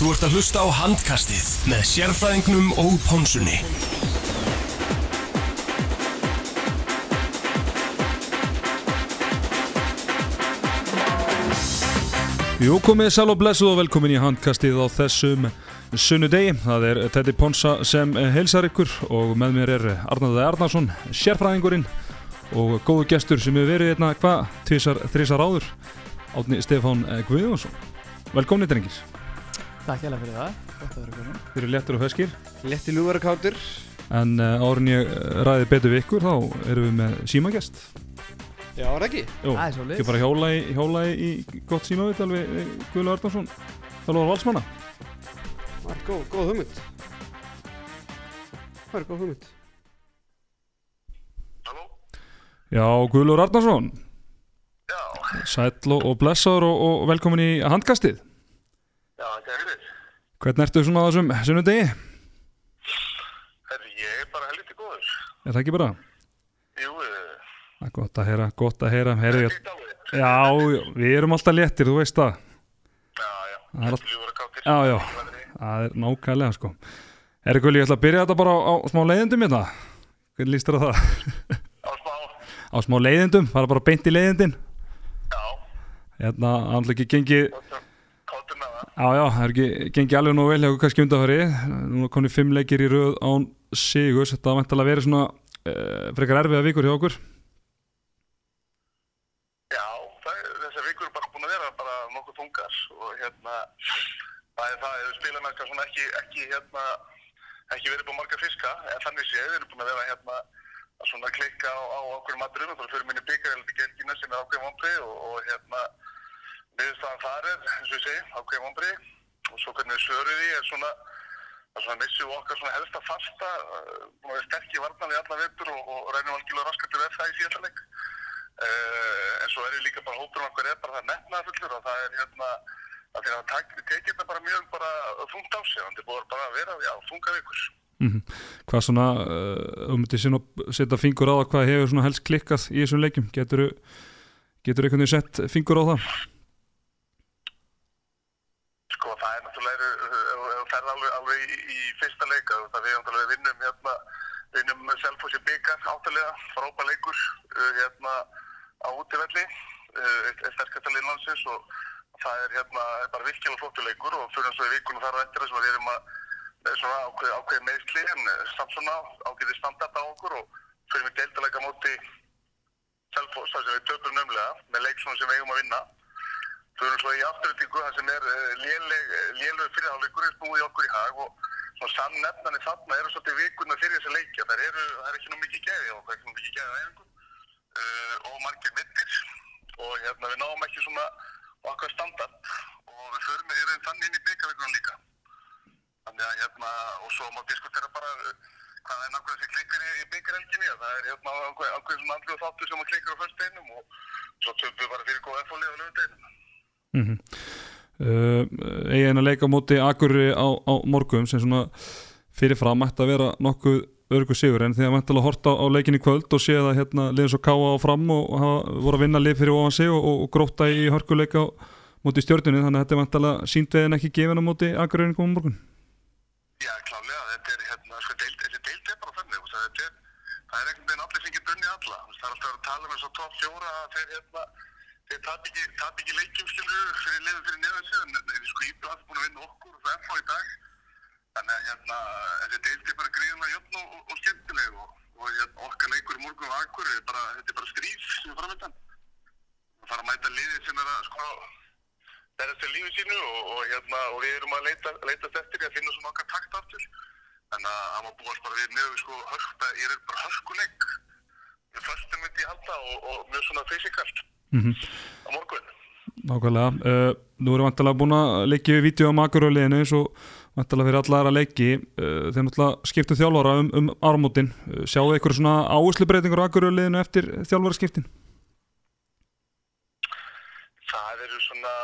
Þú ert að hlusta á handkastið með sérfræðingnum og pónsunni. Jú, komið sæl og blessuð og velkomin í handkastið á þessum sunnudegi. Það er Teddy Ponsa sem heilsar ykkur og með mér er Arnaði Arnarsson, sérfræðingurinn og góðu gestur sem hefur verið hérna, hvað, tvísar, þrísar áður, átni Stefán Guðjónsson. Velkomin, drengis. Takk hjá fyrir það, gott að vera komin. Þeir eru léttur og höskir. Letti lúvarakátur En uh, árun ég ræði betur við ykkur, þá erum við með símagest. Já, er ekki Jú, Það ekki bara hjóla í, hjóla í í gott símavitt alveg Guðlu Arnarsson, þjálfur valsmanna. Það er góð, góð hugmynd Það er góð hugmynd Já, Guðlur Arnarsson, Já, sæll og, og blessaður og, og velkomin í handkastið. Já, það er við. Hvernig ertu svona á þessum sunnudegi? Herri, ég er bara helviti góður. Er það ekki bara? Jú, uh, Það er gott að heyra, gott að heyra. Heyri, ég dáið. já, já, við erum alltaf léttir, þú veist það. Já, já, Það er allt- Letti ljúfara kátir. Já, já. Það er nákvæmlega, sko. Herri Guðli, ég ætla að byrja þetta bara á, á smá leiðindum hérna. Hvernig líst þér á það? Á smá, Á smá leiðindum, fara bara beint í leiðindin. já, Hérna, kátur með það. já, já, það er ekki gengið alveg nú vel hjá kannski undanfari. Nú konið fimm leikir í röð án Sigurs. Þetta var vantilega verið svona uh, frekar erfiða vikur hjá okkur. Já, það, þessar vikur er bara búin að vera bara nokkuð þungar og hérna, það er það, ef spilamennska svona ekki, ekki hérna, ekki verið búin marga fiska, en þannig séð, við erum búin að vera hérna að svona klikka á, á okkur maturum, þá fyrir minni byggar heldur gelgina sem er ákveðum vombrið og, og hérna, viðstæðan þar er, eins og ég segi, ákveðum vombrið og svo hvernig við svöruð því er svona, það er svona missum við okkar svona helsta fasta, búin að vera sterkir varnan við alla vetur og, og reynum algjörlega raskandi við það í síðan leik. Uh, en svo er ég líka bara hópurinn okkar er bara það metnaðfullur og það er hérna að því að það tekið þetta bara mjög bara þungt á sig, þannig búið bara að vera já, þunga vikur. Mm Hvað svona, uh, um sinna setja fingur á það, hvað hefur svona helst klikkað í þessum leikjum? Getur getur einhvern veginn sett fingur á það? Sko það er náttúrulega, ef þú ferð alveg, alveg í, í fyrsta leika, það við náttúrulega vinnum hérna, vinnum Selfossi byggar áttalega, frábæð leikur uh, hérna á útivelli, uh, eitt eitt sterkasta lið landsins og það er hérna bara virkilega flottu leikur og fyrir eins og í vikunum þar á eftir þess að við erum að svona ákveð, ákveð meðsli en eh, samt svona ákveði standart á okkur og fyrir mig deildalega móti Selfoss, það sem við töpum nömlega með leik svona sem við eigum að vinna Förum svo í afturöldingu það sem er uh, léleg, lélög fyrirháleikur er snúið í okkur í hag og svona samnefnani þarna eru svolítið vikuna fyrir þessi leikja. Það, eru, það er ekki nú mikið gæði og það er ekki nú mikið gæði á æfingum uh, og margir mittir og hérna við náum ekki svona okkar standard og við förum í raun þannig inn í byggavíkunum líka. Þannig að hérna og svo má diskutera bara hvað er nákvæmlega þessi klikkar í, í byggarhelginni það er hérna ákveð, svona andlu þáttu sem klikkar á fyrsteinum og svo töfum við bara fyrir góð F-fóli á löguteinum. Mm -hmm. uh, Egin að leika móti Akurri á, á morgum sem svona fyrirfram ætti að vera nokkuð örgu sigur en þegar mætti að horta á leikin í kvöld og séð að hérna liðin svo káa á fram og hafa, voru að vinna lið fyrir ofan sig og, og, og gróta í hörkuleika móti stjórnunni þannig að þetta er mætti sínt veðin ekki gefin á móti Akurri á morgun Já, klálega, þetta er hérna, sko, deild er bara þannig, það er einhvern veginn allir sem getur unnið alla, það er alltaf að tala með svo top fjóra að þeir, hérna, þeir tap ekki, ekki leikjum, skilur, fyrir liðum fyrir neðan sig, en við sko allir búin að vinna okkur og það er þá í dag, þannig að, hérna, þessi deild er bara gríðan jöfn og, og, skemmtileg og, og hérna, okkar leikur morgun og akkur, er þetta er bara stríð sem er framöndan, það fara að mæta liðið sem er að, sko, berja til lífi sínu og, og, hérna, og við erum að leita, leitast eftir að finna svona okkar takt aftur. Þannig að það má búast bara við mjög sko hörk, það er bara hörkuleik. Við förstum myndi ég halda og mjög svona fysikalt mm -hmm. á morgun. Nákvæmlega, uh, nú erum við vantilega búin að leikja við vídeo á makuröliðinu eins og vantilega fyrir alla aðra leiki. Uh, þeir náttúrulega skiptu þjálfara um, um ármótin, uh, sjáu eitthvað svona áherslu breytingur á makuröliðinu eftir þjálfara skiptin? það eru svona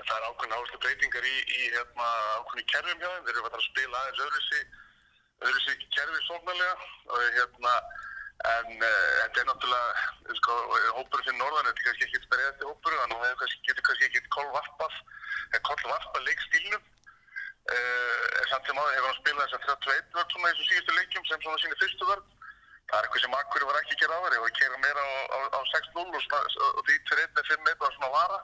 það er ákveðin áherslu breytingar í, í hérna, ákveðin kerfum hjá þeim. Þeir eru að spila aðeins öðruðsi öðruðsi kerfi sóknarlega. Og hérna en uh, þetta er náttúrulega sko, hópurinn fyrir norðan, þetta er kannski ekki sperðið eftir hópurinn, þannig að það getur kannski ekki kollvarpað kollvarpað leikstílnum samt sem áður hefur hann spilað þess að 31 vörð svona í þessum síðustu leikjum sem svona síni fyrstu vörð. Það er eitthvað sem Akkur var ekki að gera ég var að kera meira á, á, á 6-0 og, og því 2-1 með 5-1 var svona vara.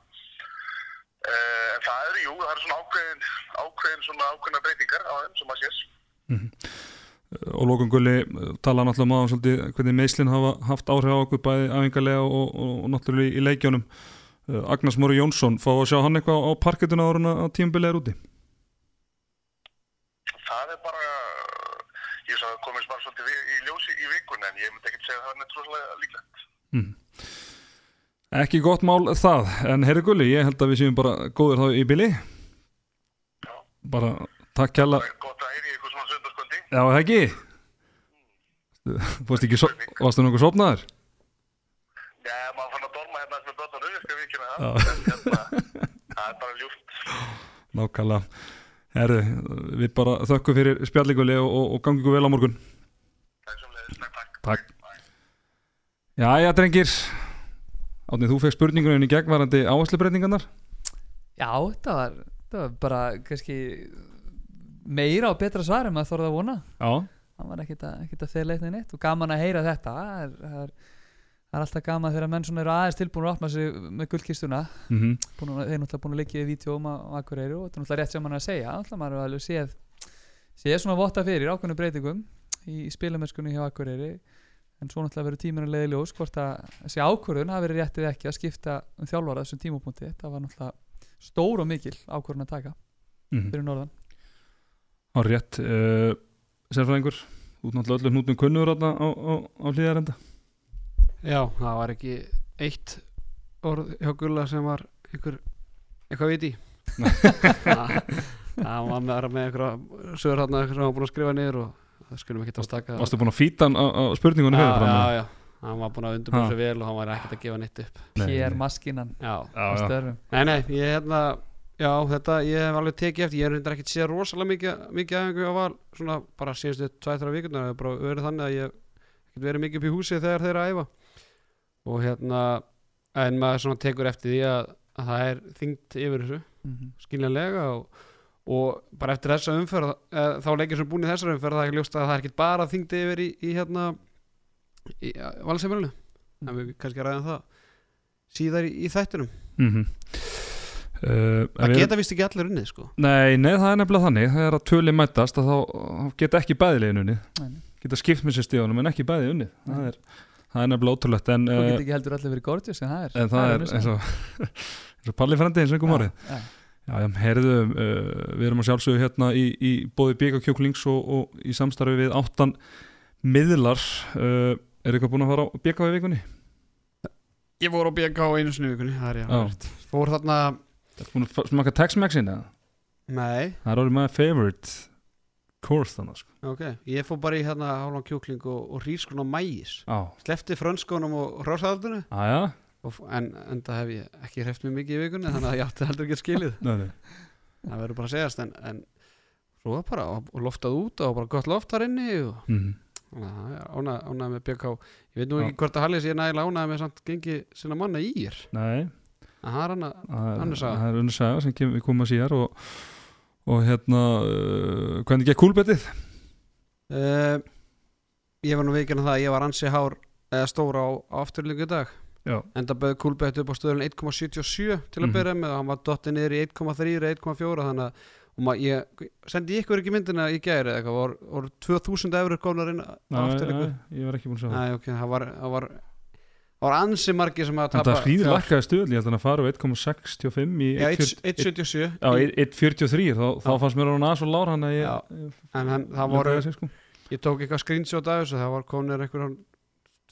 Uh, en það eru, jú, það eru svona ákveðin, ákveðin svona ákveðina breytingar á þeim sem að sést. Og lókum gulli tala náttúrulega maður svolítið hvernig meislinn hafa haft áhrif á okkur bæði aðingarlega og, og, og náttúrulega í, leikjónum uh, Agnars Móri Jónsson fá að sjá hann eitthvað á parkettuna ára að tímabilið er úti Það er bara, ég svo að komist bara svolítið í, í ljósi í vikun en ég myndi ekki segja að það er trúslega líklegt. ekki gott mál það en herri gulli, ég held að við séum bara góðir þá í bili Já. bara takk kjalla gott að heyri ykkur. Já það ekki Fórstu ekki, so varstu nokkuð sopnaður? Já, maður fann að dorma hérna bötunum, ég skal vikina það. Hérna, það er bara ljúft. Nákvæmlega Herri, við bara þökkum fyrir spjallíkuli og, og, og gangi ykkur vel á morgun Takk sem leiðist, takk, takk. Takk. Jæja, drengir Átnið, þú fekk spurningunum í gegnvarandi áherslubreytingarnar Já, það var, það var bara kannski meira og betra svar en maður þorði að vona. Já, það var ekkert að, ekkert að þeir leikna neitt og gaman að heyra þetta. Það er, það er, það er alltaf gaman þegar menn svona eru aðeins tilbúin að opna sig með gullkistuna. Mm búin að, þeir eru náttúrulega búin að leikja í vítjóm á Akureyri og þetta er náttúrulega rétt sem hann er að segja. Alltaf maður er alveg séð séð svona votta fyrir ákveðnu breytingum í, í spilamennskunni hjá Akureyri. En svo náttúrulega verður tíminn að leiði ljós hvort að þessi ákvörðun hafi verið rétt eða ekki að skipta um þjálfara þessum tímapunkti. Það var náttúrulega stór og mikil ákvörðun að taka -hmm. fyrir norðan Á rétt uh, Sérfræðingur, út náttúrulega öllum hnútum kunnur á, á, á, hlýðarenda Já, það var ekki eitt orð hjá Gulla sem var einhver, eitthvað viti Það var með, með einhverja sögur hann sem hann var búin að skrifa niður og það skulum ekki að staka Varstu búin að fýta hann á, á spurningunni já, fyrir fram? já, já, hann var búin að undirbúið Ha. sér vel og hann var ekkert að gefa neitt upp nei. maskinan Já, Já, já. nei, nei, ég hérna Já, þetta, ég hef alveg tekið eftir, ég hef reyndar ekkert séð rosalega mikið, mikið aðeins á val, svona bara síðustu 2-3 vikunar, það hefur bara verið þannig að ég hef verið mikið upp í húsi þegar þeir eru að æfa og hérna, en maður svona tekur eftir því að, að það er þyngt yfir þessu, Mhm. skiljanlega og, og bara eftir þessa umferð, e, þá leikir sem búin í þessar umferð, það er ekki ljóst að það er ekkert bara þyngt yfir í, í hérna, í valsefélunum, en við kannski ræðum það síðar í, í þættinum. mm -hmm. Uh, Það geta vist ekki allir unnið, sko. Nei, nei, það er nefnilega þannig Það er að töli mætast að þá geta ekki bæðilegin unnið Nei, nei. Geta skipt með sér stíðunum en ekki bæði unnið Það er, það er nefnilega ótrúlegt En, Þú uh, getur ekki heldur allir verið gorgeous en það er en það er önnur eins og, eins og Palli frendi eins og einhver mórið Já, Já, já, heyrðu, uh, við erum að sjálfsögðu hérna í, í bóði Bík og og, og í samstarfi við áttan miðlar uh, Er eitthvað búin að fara á Bík í vikunni? Ég voru á BK einu sinni í vikunni, það er Já. rétt. Fór þarna, Búin að smaka Tex-Maxin eða? nei, Það er orðið my favorite course þannig sko. ok, ég fór bara í hérna hálfan kjúkling og, og rískun á mægis. Á, Slefti frönskunum og hrósaðaldinu, aðja en, en það hef ég ekki hreft mér mikið í vikunni, þannig að ég átti heldur ekki skilið. Nei, nei Það verður bara að segjast, en, en svo var bara, og, og loftað út og bara gott loft þar inni og mm að það er ánægð, ánægð með BK. Ég veit nú ekki hvort að Hallis ég er nægilega ánægð með samt gengi sinna manna í er. Nei, það er hann að, það er- Önnur saga. það er önnur saga sem kem, við komum að síðar og, og hérna uh, hvernig gekk kúlbetið? uh, ég var nú veikinn að það að ég var ansi hár eða stóra á, á afturlíku dag. Já, enda bauð Kúlbett upp á stöðun 1,77 til að Mhm. byrja með og hann var dottið niður í 1,3 eða 1,4 þannig að og ég sendi ykkur ekki myndina í gæri eða eitthvað, voru, voru 2000 eurur góðnar inn á afturlíku ég var ekki búin að sjá það það var, það var það ansi margir sem að En tapa það hríður lakkaði stöðl, ég held að hann að fara úr 1,65 í Já, 1,40 1,77 Já, 1,43 þá, þá fannst mér hann aðeins og lár hann að ég, en hann, það voru sko. ég tók eitthvað screenshot af þessu það var konir eitthvað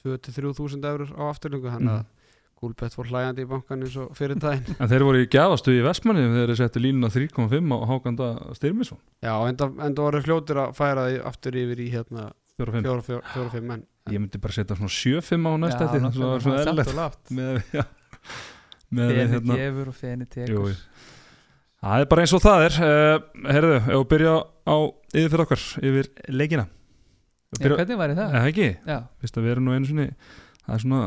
2-3 eurur á afturlíku þannig að Mhm. Kúlbett fór hlæjandi í bankan eins og fyrir daginn. En þeir voru í gefastuði í Vestmanni þegar þeir settu línuna 3,5 á Hákanda Styrmisson. Já, enda, enda voru fljótir að færa því aftur yfir í hérna 4,5 4-5 menn. Ég myndi bara setja svona 7,5 á næst Já, eftir það náttúrulega, var svona og lágt. með, já, með Feni hérna, gefur og feni jú, tekur Það er bara eins og það er. Uh, Herðu, ef við byrja á yfir fyrir okkar, yfir leikina? Byrja, Hvernig væri það? eða ekki, Já, Vist að við erum nú einu svona það er svona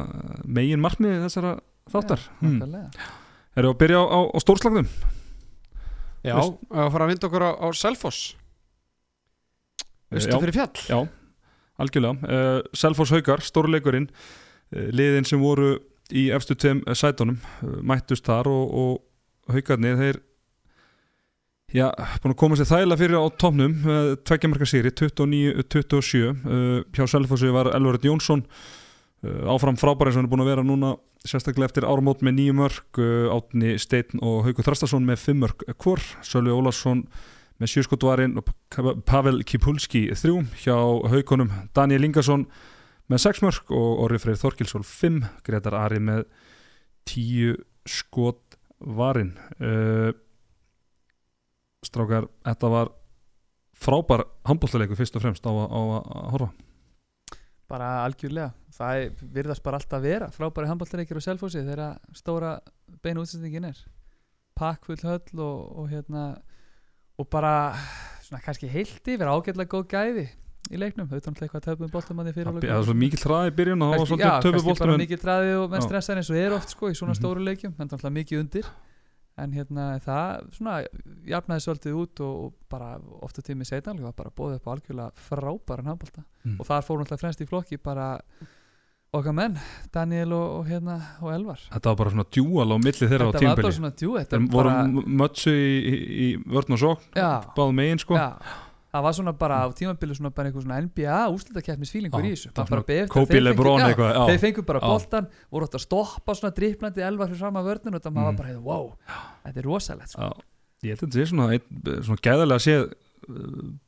megin markmið þessara þáttar. Hmm. Erum við að byrja á, á, á stórslagnum Já, að fara að vinda okkur á, á Selfoss. Vistu Já. fyrir fjall. Já, algjörlega. Uh, Selfoss Haukar, stórleikurinn uh, liðin sem voru í efstu tveim sætunum uh, mættust þar og, og Haukarnir þeir já, búin að koma sér þægilega fyrir á topnum uh, tveggjamarka sýri, 29-27 uh, hjá Selfossi var Elvarit Jónsson áfram frábæri sem hann er búin að vera núna sérstaklega eftir árumót með nýju mörg uh, Átni Steinn og Haukur Þrastason með fimm mörg hvor, Sölvi Ólarsson með sjöskotvarinn og Pavel Kipulski þrjú hjá haukunum. Daniel Ingarsson með sex mörg og Orri Freyr Þorkilsson fimm, Gretar Ari með tíu skotvarinn. Uh, strákar, þetta var frábær handbóltaleikur fyrst og fremst á, að- horfa. Bara algjörlega. Það er, virðast bara alltaf vera frábæri handbóltareikir og selfósi þegar stóra beinu útsendingin er. Pakkfull höll og, og hérna og bara svona kannski heilt yfir ágætlega góð gæði í leiknum, auðvitað náttúrulega eitthvað töfum boltum að því fyrir það var svo mikið hraði í byrjun og það var svolítið já, töpu kannski bara bóltum mikið draðið og menn Já. stressar eins og er oft sko í svona Mhm. stóru leikjum en það er mikið undir en hérna það svona jafnaði svolítið út og, og bara ofta tími setna alveg var bara bóðið upp á algjörlega frábæran handbólta Mm. og þar fór náttúrulega fremst í flokki bara okkar menn, Daniel og, og hérna og Elvar. Þetta var bara svona djúal á milli þeirra á þetta var bara tímbili svona djú þetta voru bara, mötsu í, í, vörn og sókn já, báð megin sko. Já. Það var svona bara á tímabili svona bara einhver svona NBA úslitakeppnisfílingur Já, í þessu. fengu- Lebron já, eitthvað já. þeir fengu bara boltan voru átt að stoppa svona driplandi elvar fyrir fram að vörnum og það Mm. var bara, wow, þetta er rosalegt sko. Ég held að þetta sé svona, svona gæðarlega séð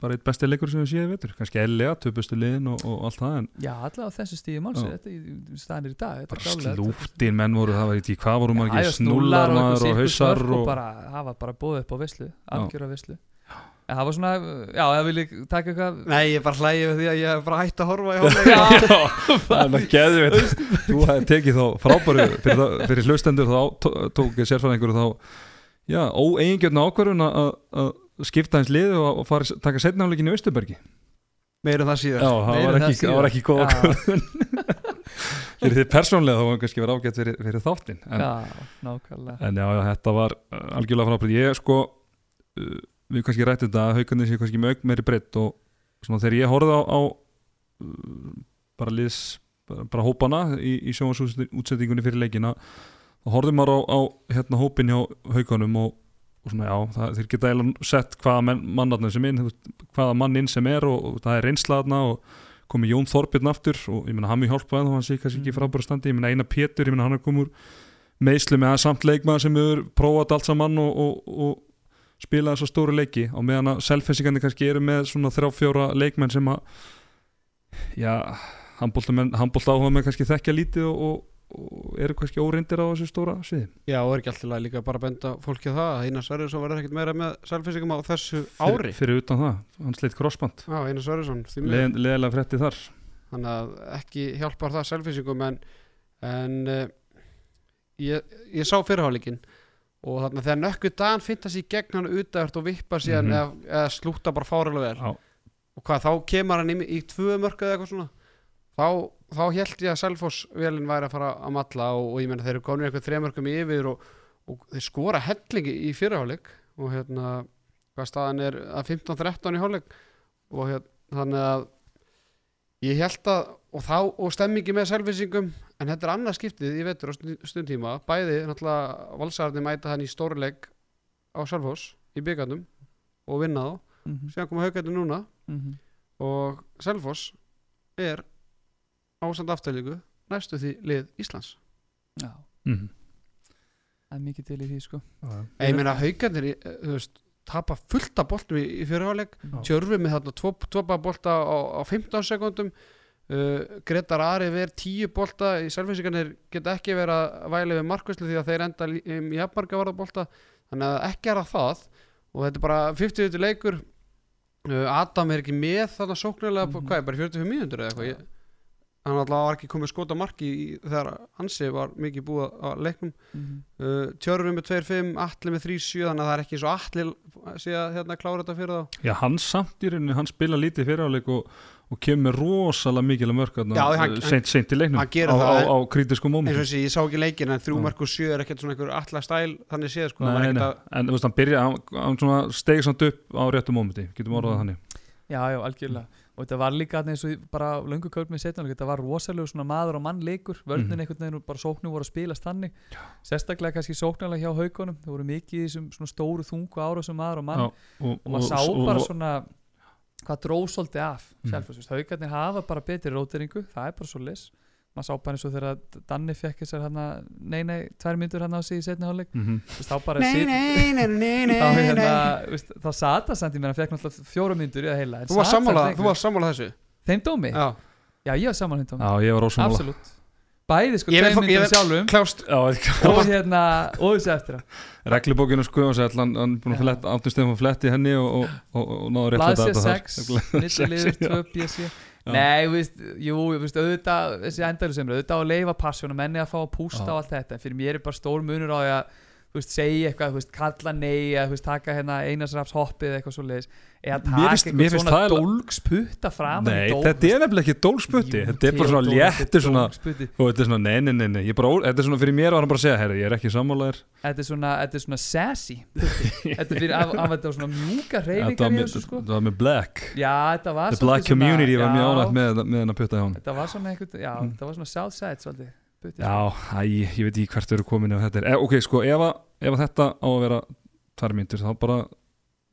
bara eitt besti leikur sem við séð veitur kannski ellega, töpustu liðin og, og allt það en já, allavega á þessu stíði máls. Já. þetta í staðinir í dag. Þetta bara er klárlega- slúftin menn voru það var ekki hvað voru margir? Já, snúlar maður og hausar sirkusmörk og, bara, það var bara bóðið upp á vislu algjöra vislu en það var svona, já, það vil ég taka eitthvað Nei, ég er bara hlægið við því að ég hef bara hægt að horfa í hálfleik Já, það er náttúrulega geðveit Þú hefði tekið þá frábæru fyrir, fyrir hlustendur þá tó- tók sérfæðingur þá já, óeigingjörna ákvörðun að að skipta hans liðu og fara, taka setnáleikin í Östubergi Meira um það síðar. Já, það var ekki, það var ekki góð ákvörðun. Fyrir þið persónlega þá var kannski verið ágætt fyrir, fyrir þáttin en, já, nákvæmlega. en já, já, þetta var uh, algjörlega frábært. Ég sko, uh, við kannski rættum þetta að haukandi sé kannski auk meiri breytt og svona þegar ég horfði á, á uh, bara liðs bara, bara hópana í, í sjónvarsútsettingunni fyrir leikina þá horfði maður á, á hérna hópin hjá haukanum og, og svona já, það, þeir geta eiginlega sett hvaða mannarnir sem inn hvaða mann inn sem er og, og það er reynslaðna og komið Jón Þorbjörn aftur og ég meina hann mjög hjálpaði þá hann sé kannski ekki Mm. frábæra standi, ég meina eina Pétur ég meina hann er komið úr meðslu með að samt leikmaður sem hefur prófað allt saman og, og, og spila þessa stóru leiki og meðan að selfensingandi kannski eru með svona þrjá fjóra leikmenn sem að já, handbólta áhuga með kannski þekkja lítið og, og, eru kannski óreindir á þessu stóra sviði Já, og er ekki alltaf líka bara að benda fólki á það að Einar Sverrisson verður ekkert meira með selfisingum á þessu ári fyrir, fyrir utan það, hann sleitt crossband Já, Einar miður. Leð, leðilega frétti þar þannig að ekki hjálpar það selfisingum en, en uh, ég, ég sá fyrirháleikin og þannig að þegar nökku dagann finnst í gegn hann utæðart og vippa síðan Mhm. eða, eða slúta bara fáralega vel Já. og hvað þá kemur hann í, í tvö mörku eða eitthvað svona þá, þá held ég að Selfoss velin væri að fara að matla og, og ég meina þeir eru konur eitthvað þremörkum yfir og, og þeir skora hellingi í fyrirháleik og hérna hvað staðan er að 15-13 í háleik og hérna þannig að ég held að og þá og stemmingi með selvisingum en þetta er annað skiptið í vetur og stund- stundtíma. Bæði náttúrulega valsararnir mæta hann í stórleik á Selfoss í byggarnum og vinna þá. Mhm, síðan koma haugarnir núna. Mhm. og Selfoss er ásand afturlíku næstu því lið Íslands. Já, mm það er mikið til í því sko. Ég meina haugarnir eh, þú veist tapa fullt af boltum í, í fyrirháleik tjörfi með þarna tvo, tvo bara bolta á, á 15 sekundum uh, Gretar Ari ver 10 bolta. Í selfinsingarnir geta ekki verið að væli við markvæslu því að þeir enda lí- um jafnmarga varða bolta. Þannig að ekki er að það. Og þetta er bara 50 leikur. Uh, Adam er ekki með þarna sóknarlega mm Mhm. hvað er bara í 45 mínútur eða eitthvað? Ég, hann alltaf var ekki komið skota marki í, þegar Ansi var mikið búið á leiknum. Mhm. uh, Tjörfi með 2-5, Atli með 3-7 þannig að það er ekki svo Atli sé að hérna, klára þetta fyrir þá. Já, hann samt í rauninni, hann spila lítið fyriráleik og, og kemur með rosalega mikil mörg seint, seint í leiknum á, það, á, en- á og mómentum þessi, ég sá ekki leikin en þrjú Já. mörg og sjö er ekkert svona einhver alla stæl þannig séð sko, Nei, að- en þú veist, hann byrja hann, hann svona stegi samt upp á réttum mómenti, getum orðað þannig. Já, já, algjörlega og þetta var líka eins og bara löngu kaup með setjum þetta var rosalega svona maður og mann leikur vörnin Mhm. einhvern veginn og bara sóknum voru að spilast þannig. Sérstaklega kannski sóknarlega hjá haugunum það voru mikið í þessum svona stóru þungu ára sem maður og mann. Já, og maður sá og- bara og- svona hvað dró svolítið af mm. haugarnir hafa bara betri róteringu. Það er bara svo lis maður sá bara eins og þegar Danni fekk þessar hana, nei nei, tvær myndur hann á sig í setni hálfleik. Mhm. Þú veist, þá bara Nei, nei, nei, nei, nei, þá, hérna, veist, þá sata samt í mér hann fekk náttúrulega fjóra myndur í að heila en Þú var sat samt sammála, lengur. þú var sammála þessu? Þeim dómi? Já, Já, ég var saman þeim dómi. Já, ég var ósámála Absolutt. Bæði sko myndum vil- sjálfum. klást Já, og hérna og þessu eftir á reglubókinu sko og sér hann er búin að fletta, áttu stefn að fletti henni og, og, og, og náður rétt Blaðsja þetta 6, nýttuliður 2 BC Já. Nei, veist, jú, veist, auðvitað þessi endalu sem auðvitað að leifa passjón og menni að fá að pústa á allt þetta en fyrir mér er bara stór munur á því að þú veist, segja eitthvað, þú veist, kalla nei eða þú veist, taka hérna einasraps hoppið eitthvað svo leiðis Mér finnst- mér finnst það dólgsputta fram Nei, þetta er nefnilega ekki dólsputti Þetta er bara svona léttur svona og þetta er svona, nei, nei, nei, nei. Bara, þetta er svona fyrir mér var hann bara að segja, herri, ég er ekki sammálaðir Þetta er svona, þetta er svona sassy. Þetta er fyrir af, af þetta var svona mjúka var í þessu sko. þetta var með black. Já, þetta var The black svona- community var mjög ánægt með, með hennar putta hjá hann Þetta var svona eitthvað, já, Mm. þetta var svona Southside svolítið putti, Já, æ, ég veit ekki hvert þau eru komin ef þetta er, e, ok, sko, ef, að, ef að þetta á að vera tvær myndir, þá bara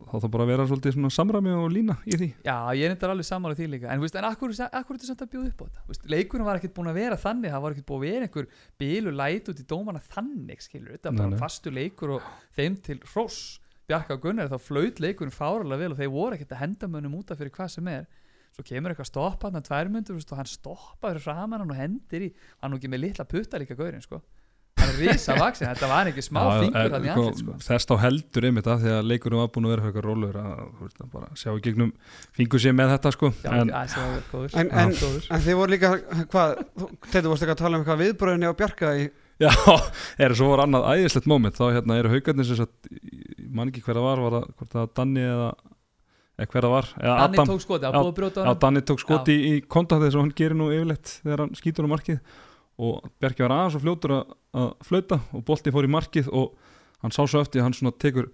þá þá bara vera svolítið svona samræmi og lína í því. Já, ég þetta alveg sammála því líka. En, veist, en akkur, akkur er þetta samt að bjóða upp á þetta? Leikurinn var ekkert búin að vera þannig Það var ekkert búin að vera einhver bílu læt út í dómana þannig skilur Þetta var bara nei. fastur leikur og þeim til hross Bjarka og Gunnar þá flaut leikurinn fáralega vel og þeir voru ekkert að henda mönnum út af fyrir hvað sem er. Svo kemur eitthvað stoppa hann að tvær myndur veist, og hann stoppa fyrir framan hann og hendir í Hann nú ekki með litla putta líka gaurinn sko Er risa vaksin, þetta var ekki smá fingur hann í sko, andlit sko. Þess þá heldur einmitt að því að leikurinn var búin að vera fyrir eitthvað rólur að þú veist, að bara sjá í gegnum fingur sér með þetta sko. Já, en, það var góður. En- en-. En þið voru líka, hvað, þetta vorst ekki að tala um eitthvað viðbröðinni á Bjarka í, Já, er svo var annað æðislegt moment. Þá hérna eru haugarnir sem sagt ég man ekki hver það var, var það, hvort það var Danni eða, eða hver það var? Eða Danni Adam, tók skoti, það Já, var búið að brjóta á hann Danni tók skoti í, í kontaktið sem hann gerir nú yfirleitt þegar hann skýtur á markið og Bjarki var aðeins og fljótur að, að flauta og bolti fór í markið og hann sá svo eftir að hann svona tekur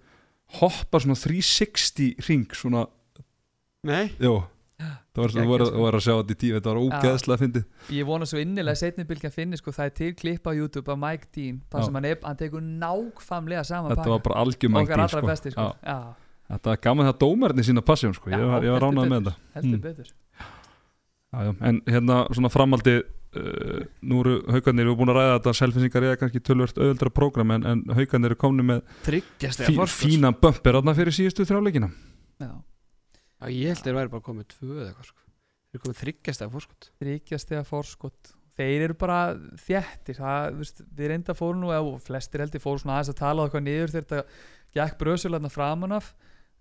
hoppar svona 360 ring svona, nei, jú það var, það var, sko. var að sjá þetta í tíu þetta var ógeðslega fyndið Ég vona svo innilega setni bylgja finni sko, það er til klipp á YouTube af Mike Dean þar Já. sem hann, er, hann tekur nákvæmlega sama þetta var bara algjör mængdín allra sko. besti sko. Já, Já. þetta var gaman það dómarinn í sína passjón sko. ég var, ég var heldur ránað með þetta heldur Mm. betur já, já. en hérna svona framaldi uh, nú eru haugarnir, við erum búin að ræða þetta selfinsingar er kannski tölvört auðvöldra prógram en, en haugarnir eru komni með fí, fína bömpir átna fyrir síðustu þrjáleikina Já. Já, ég held þeir væri bara komið tvö eða eitthvað sko. Þeir eru komið þryggjast eða fórskot þryggjast eða forskot. Þeir eru bara þjættir það, veist, við reynda fóru nú eða flestir heldur fóru svona aðeins að tala eitthvað niður þegar þetta gekk bröðsjölarna framan af.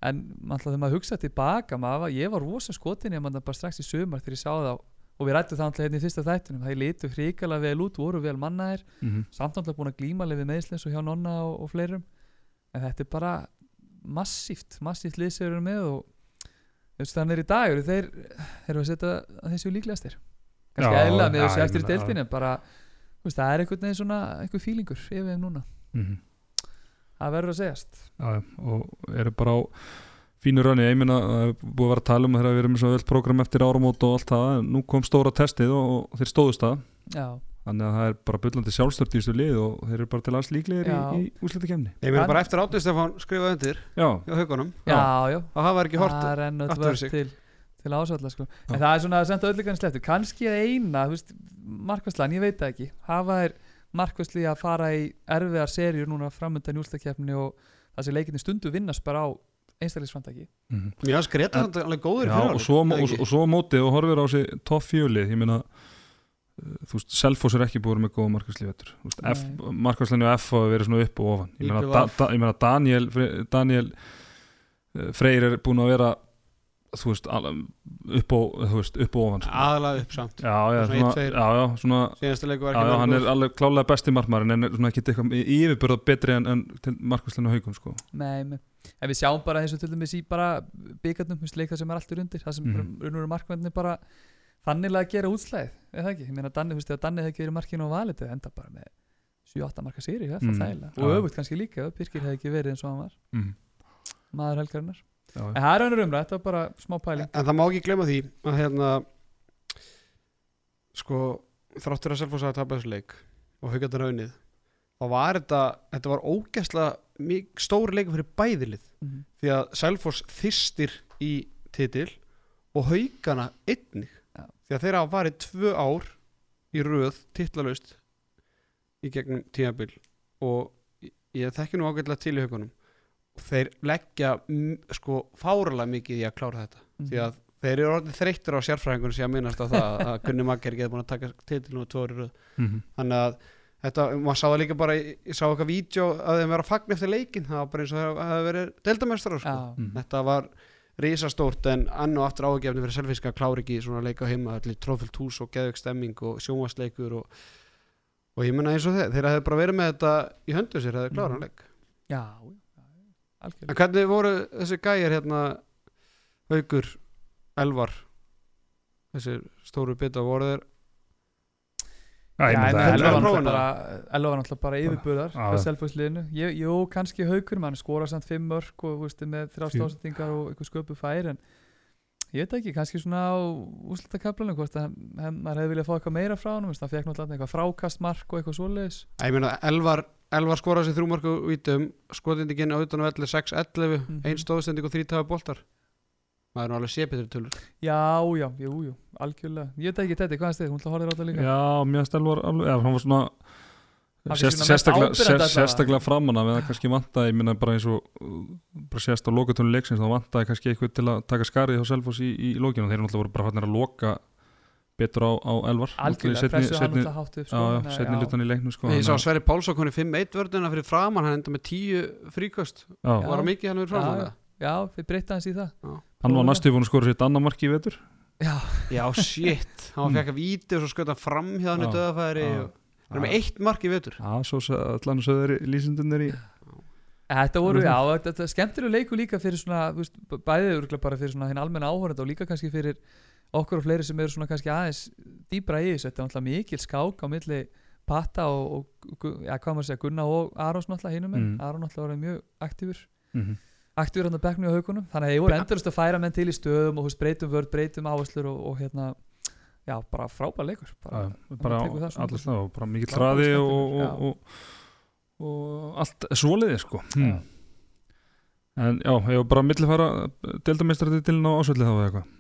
En alltaf þegar maður hugsa tilbaka maður, ég var rosa skotin ég maður bara strax í sumar þegar ég sá það og við rættum það alltaf hérna í fyrsta þættunum það lítu hrikalega vel út, voru vel mannaðir. Mm -hmm. samt alltaf búin að glíma alveg við meðslis og hjá nonna og, og fleirum. En þetta er bara massíft massíft lið sem eru með og þú veist þannig er í dag eru þeir eru að setja að þessu líklegastir. Kannski eðla með þessu eftir deildinni bara veist, það er einhvern veginn svona einhver fílingur yfir þeim núna. Það verður að segjast. Já, og eru bara á fínu rönni, ég meina það er búið að vera að tala um að þeirra við erum svo vel program eftir áramót og allt það, en nú kom stóra testið og, og þeir stóðust það. Já, þannig að það er bara byllandi sjálfstört í þessu lið og þeir eru bara til alls líklegir í, Já. í úslitakefni Ég meina Hann- bara eftir átið Stefán skrifaði undir já, hjá haugunum já, já, og það var ekki hort það aftur öll sig. til til ásvalla sko. Já. en það er svona semt öllu kannski sleftu kannski að eina, markvæslan ég veit það ekki, hafa er markvæsli að fara í erfiðar serjur núna framöndan í úrslakefni og það sem leikinni stundu vinnast bara á einstaklisframtaki mm finnst Greta En- samt alveg góður já og, svo, og, og svo á móti og horfir á sig topp fjölið, ég meina uh, þú veist, Selfoss er ekki búin með góða markvæsliðvetur markvæslinni og F hafa verið svona upp og ofan. Ég meina, da, da, ég meina Daniel Daniel uh, Freyr er búin að vera þú veist, upp og, þú veist, upp og ofan sko. aðalega upp samt. Já, já, Svona já, já, Já, já, hann er alveg klálega besti markmarin en er svona ekki eitthvað yfirbörða betri en, en til markvæslinu haugum sko. Nei, með. En við sjáum bara eins og til dæmis í bara byggarnum, leik það sem er alltur undir það sem mm Mhm. -hmm. unnur markmennir bara þannilega að gera útslæðið, er það ekki ég meina Danni, þú veist, ef Danni hefði ekki verið markinu á valið það enda bara með 7-8 marka sýri mm. Mm. og öfugt kannski líka ef Birkir hefði ekki verið eins og hann var mm. maður helgarinnar já, En það er önnur umræð, þetta var bara smá pæling En það má ekki glemma því að hérna sko þráttur að Selfoss að tapa þessu leik og haugarnar raunnið þá var þetta, þetta var ógæslega mik- stór leikur fyrir bæðilið Mhm. því að Selfoss þystir í titil og haugana einnig Já. því að þeir hafa farið tvö ár í röð titlalust í gegnum tímabil og ég- ég þekki nú ágætlega til í haugunum og þeir leggja mm, sko fáralega mikið í að klára þetta Mhm. því að þeir eru orðið þreyttir á sérfræðingunum sem að minnast á það að Gunni Magger getur búin að taka titil nú tvo ári röð Mhm. þannig að þetta, maður sá það líka bara ég sá eitthvað vídeo að þeim vera að fagna eftir leikin það var bara eins og það hefði verið deildamestrar sko. Mhm. þetta var risastórt en ann og aftur ágefni fyrir selfiska að klára ekki svona leika heima allir tróðfyllt hús og geðvögg stemming og sjónvarsleikur og, og ég menna eins og þeir þeir hefði bara verið með þetta í höndu sér hefði klára Mhm. hann leik já, já, en algjörlega hvernig voru þessi gæjar hérna haugur, elvar þessi stóru bita voru þeir Já, ég Já, meina en það er- Elva var náttúrulega bara já. Selfossliðinu Ég- Jú, kannski haukur, mann skora samt fimm mörg og veist, með þrjá Fjú. stóðsendingar og eitthvað sköpu fær en ég veit ekki, kannski svona á úslita kaplanum hvort að maður hefði viljað fá eitthvað meira frá hann það fekk náttúrulega eitthvað frákastmark og eitthvað svoleiðis ég meina elvar, elvar skoraði sér þrjú mörgu vítum skotindikinn á utan á 11 6-11 Mhm. ein stóðsending og þrý tafa boltar maður er nú alveg sépitur tölur Já, já, jú, jú, algjörlega. Ég veit ekki þetta, hvað er stið, hún ætla að horfa þér á þetta líka. Já, mjög stæl var alveg, já, hann var svona Hann sérst, sérstaklega, sér, sérstaklega framan af eða kannski vantaði, ég minna bara eins og bara sérst á lokatónu leiksins þá vantaði kannski eitthvað til að taka skarið hjá Selfoss í, í lókinu, þeir náttúrulega voru bara fannir að loka betur á, á elvar Algjörlega, Náttúrulega í pressu hann seinni- alltaf hátt upp Já, sko, já, þannig að- setni lutan í leiknum sko, ég sá að- Sverri Pálsson koni 5-1 vörðuna fyrir framann hann enda með 10 fríkost var það mikið hann fyrir framann Já, það? Já, við breytta hans í það hann var næstu búin að skora sitt annar marki í vetur Já, já shit, hann var Mm. fekk að víti og svo skauta fram hjá hann í Já. döðafæri Já. og hann er með eitt mark í vetur Já, svo allan söður lýsindunir í Þetta voru, já, þetta, er skemmtilegu leiku líka fyrir svona, b- bæðið örugglega bara fyrir svona hinn almenna áhörenda og líka kannski fyrir okkur og fleiri sem eru svona kannski aðeins dýbra í þessu, þetta er náttúrulega mikil skák á milli Patta og, og ja, hvað maður segja, Gunna og Arons náttúrulega hinum en Mm. Aron náttúrulega var bekknur aktífur Mhm. Aktífur hann á bekknu og haugunum þannig að ég voru endurist að færa menn til í stöðum og þú veist, breytum vörð, breytum áherslur og, og hérna, já, bara frábær leikur. Bara, Já, bara allir stað og bara Bara hraði og, og, og, og allt svoliði sko. Hmm. en já, ég var bara að millifæra deildameistratitilin á ásvöldið þá eða eitthvað?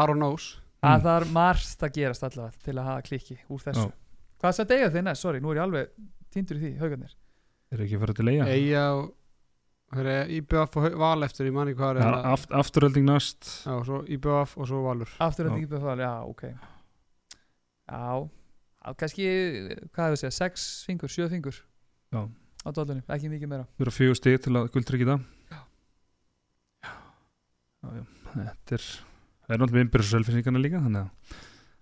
Aron Ós. Að Mm. það er margt að gerast allavega til að hafa klikki úr þessu. Já. hvað sætt eiga þið næst, sorry, nú er ég alveg týndur í því, haugarnir. Er ekki að fara til eiga Eyja og það er IBF og Val eftir, ég manni hvað er aft, afturölding næst. Já, svo IBF og svo Valur. Aftur Já. þetta ekki befal, já, ok. Já, kannski hvað hefur segja, sex fingur, sjö fingur Já. á dollunni, ekki mikið meira. Við erum fjögur stig til að guldtryggja það já. Já, já, þetta er það er náttúrulega innbyrðs og selfinsingarna líka þannig að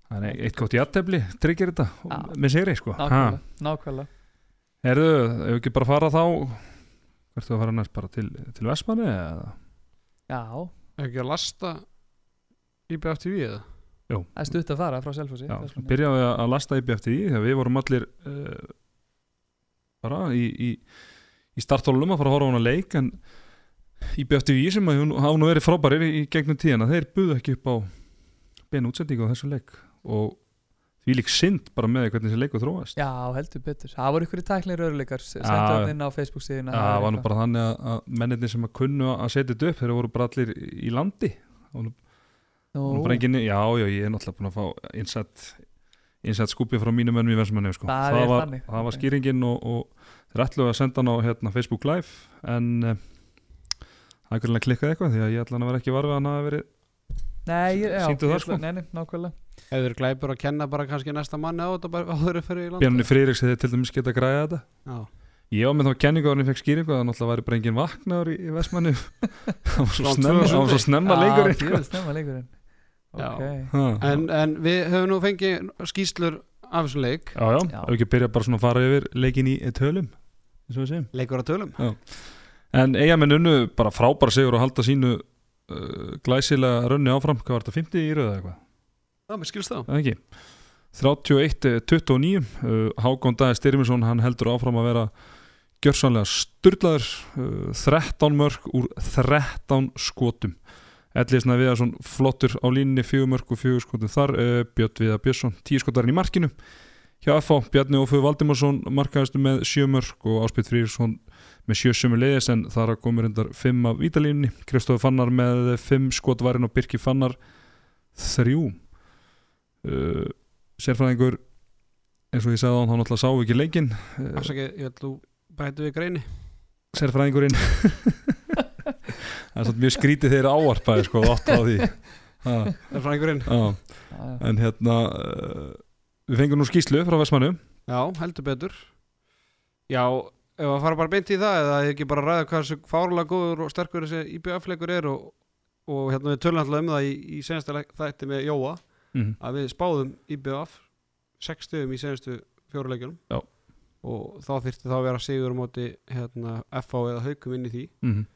það er eitt gott jættefli tryggir þetta og- Já. með sigri sko. Nákvæmlega, nákvæmlega. Herðu, ef við ekki bara fara þá þú að fara næst bara til, til Vestmanni eða? Já, ekki að lasta IBF TV eða? það er stutt að fara frá Selfossi byrjaði að lasta IBFTI þegar við vorum allir uh, bara í, í, í startólunum að fara að horfa á hana leik en IBFTI sem að hún hafa nú verið frábærir í, í gegnum tíðana þeir buðu ekki upp á bein útsendingu á þessu leik. Og því lík synd bara með hvernig þessi leiku þróast já, heldur betur, það voru ykkur í tæknir öruleikar Já, sendu hann inn á Facebook síðan það var nú bara þannig að, að menninni sem að kunnu að setja þetta upp þeir voru bara allir í landi. Og Nú, bara engin, já, já, ég er náttúrulega búin að fá innsett, innsett skúpi frá mínum mönnum í Vestmanni sko. Það er var, það var skýringin og, og þeir ætluðu að senda hann á hérna, Facebook Live en uh, það er grunlega klikkað eitthvað því að ég ætla hann að vera ekki varfið að hann hafi verið nei, ég- já, það, ég ætla- sko. nei, nei, Hefur þeir glæpur að kenna bara kannski næsta manni á þetta bara áður að fyrir í landa? Bjarni Friðriks hefði til dæmis geta græða þetta. Já, ég var með þá kenningu að hann fekk skýringu að það náttúrulega væri bara engin vaknaður í, í Vestmanni það var svo Svona snemma, tvö það var svo snemma leikurinn Já, sko. djöfull snemma leikurinn. Já. Ok, Ha. en, en við höfum nú fengið skýslur af þessum leik. Já, já, Já. ef ekki byrja bara svona að fara yfir leikin í tölum Leikur að tölum. En eigamenn unnu bara frábæra sigur og halda sínu uh, glæsilega rönni áfram, hvað var þetta, 50 í röða eitthvað, Já, mér skilst það. Ekki? 31-29 uh, Hákon Dæði Styrminsson, hann heldur áfram að vera gjörsanlega styrlaður uh, 13 mörg úr 13 skotum. Ellisna Viðarsson flottur á línni fjögur mörg og fjögur skotum þar. Björn Viðar Björnsson, 10 skotarinn í markinu. Hjá FH, Bjarni Ófug Valdimarsson markaðistu með 7 mörg og Áspið Frýrsson með 7 sömu leiðis en þar komur endar 5 af vítalínni Kristofi Fannar með 5 skotvarinn og Birki Fannar 3 uh, Sérfræðingur eins og ég sagði á hann, hann alltaf sá ekki leikinn. Uh, Afsakið, ég ætla þú bætu við greini. Sérfræðingurinn. Það er svona mjög skrítið þegar áarpaði sko, átt á því. Á, Já, já. en hérna uh, við fengum nú skýslu frá Vestmannu Já, heldur betur. Já, ef að fara bara beint í það eða ekki bara ræða hvað þessu fárlega góður og sterkur þessi IBF-leikur er og, og hérna við tölum alltaf um það í, í senasta þætti með Jóa mm. að við spáðum IBF 6 stöðum í senastu fjóruleikjunum Já. og þá þyrfti þá að vera sigur á móti hérna, FH eða haukum inn í því Mm.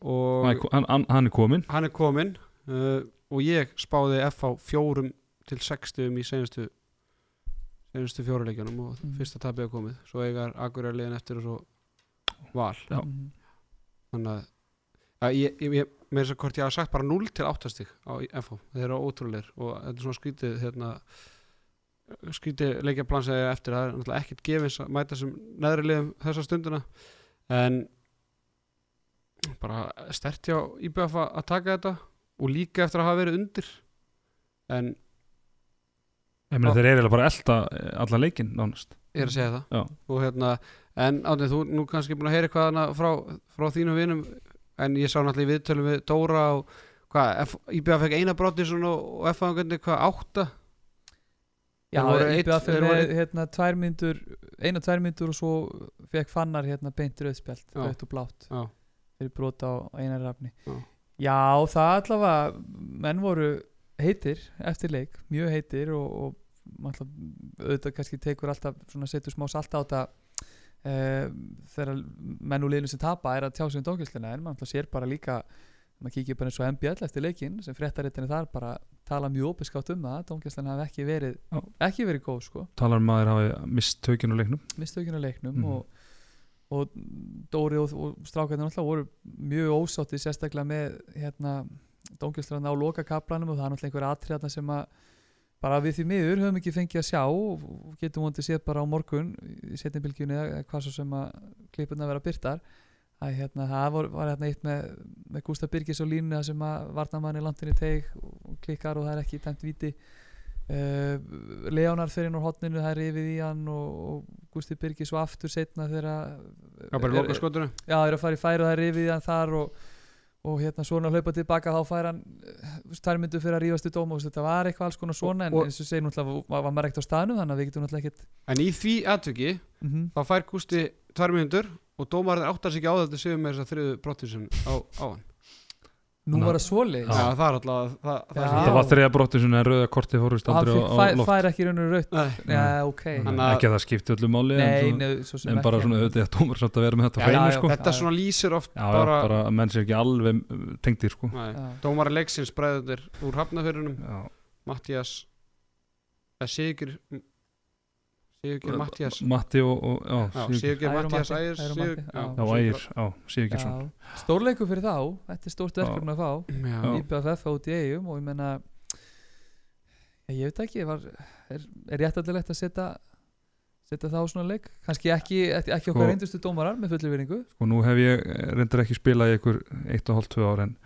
og hann, hann, hann- er komin hann er kominn uh, og ég spáði FH fjórum til 6 stöðum í senastu senastu fjóruleikjunum og Mhm. fyrsta tapið er komið svo eigar Akureyri liðin eftir og svo val Já. Mhm. þannig að að ég, ég, ég, með þess að hvort ég hafa sagt bara 0 til 8 stig á FH, þeir eru ótrúleir og þetta er svona skrítið hérna, skrítið leikjaplan sem ég eftir. Það er náttúrulega ekkert gefins að mæta sem neðri liðum þessa stunduna en bara stert hjá IBF að taka þetta og líka eftir að hafa verið undir. En ég meina þeir eru bara að elta eh, allan leikinn nánast. Ég er að segja það. Og hérna, en átnið þú nú kannski búin að heyra eitthvað frá, frá þínum vinum en ég sá náttúrulega í viðtölum við Dóra og hvað, IBF fekk eina broti og F aðeins hvað, átta Já, IBF með voru- hérna tvær myndur eina tvær myndur og svo fekk fannar hérna beint rauðspjald, Já. rauðt og blátt Já. fyrir brota á einar rafni Já. Já, það allavega menn voru heitir eftir leik, mjög heitir og, og alltaf, auðvitað kannski tekur alltaf svona setur smá salt á þetta uh, þegar menn úr liðinu sem tapa er að tjá sig um dókjöldina en maður alltaf sér bara líka maður kíkir bara eins og MBL eftir leikin sem fréttarittinni þar bara tala mjög opinskátt um það dómgæslan hafi ekki verið Já. ekki verið góð sko talar um að þeir hafi mist tökinn á leiknum mistökjun á leiknum Mhm. og, og Dóri og, og strákarnir alltaf voru mjög ósátti sérstaklega með hérna dómgjöldstrafna á lokakaplanum og það er náttúrulega einhver atriðarna sem að bara við því miður höfum ekki fengið að sjá og getum vondið séð bara á morgun í setjumbilgjunni eða hvað svo sem að klippurna vera byrtar að hérna það var, var hérna eitt með, með Gústa Birgis og línu sem að varnamann í landinni teig og klikkar og það er ekki dæmt viti uh, Leonar fyrir inn úr hotninu það er yfir í hann og, og Gústi Birgis og aftur setna þegar Já, bara loka skotinu já, er að fara í færi og það er yfir í hann þar og, og hérna svona hlaupa tilbaka þá fær hann þær myndu fyrir að rífast í dóma og þetta var eitthvað alls konar svona en eins og segir náttúrulega var, maður ekkert á staðnum þannig að við getum náttúrulega ekkert En í því atviki mm þá fær Gústi tvær mínútur og dómarinn áttar sig ekki á þetta séu með þess að þriðu brottinsun á, á hann nú var það svoleiðis. Já, það er alltaf það, það þetta var þriða brottu sem er rauða kortið fórust og hann aldrei á, á fær, loft. fær ekki raunur raut Nei, já, ok. Ekki að það skipti öllu máli en, nei, svo, nei, svo sem en bara ekki. svona auðvitað að dómar samt að vera með þetta hreinu sko. Þetta svona lýsir oft já, já, bara, bara að menn sér ekki alveg uh, tengdir sko. Dómari leiksins bræðunir úr hafnafyrunum Mattias Sigur Sigur Mattias Matti og, og já, Já, Sigur- Sigur Ægir og Mattias Matti, Ægir Ægir og Sigur- Matti, já, já, Ægir, já, Sigurgjesson Já, stórleiku fyrir þá þetta er stórt verkefni að fá. IBFF út í eigum og ég menna ég veit ekki var, er, er réttallilegt að setja setja það á svona leik? Kannski ekki, ekki, okkar Sko- reyndustu dómarar með fullir vinningu og nú hef ég reyndar ekki spilað í ykkur 1,5-2 ár en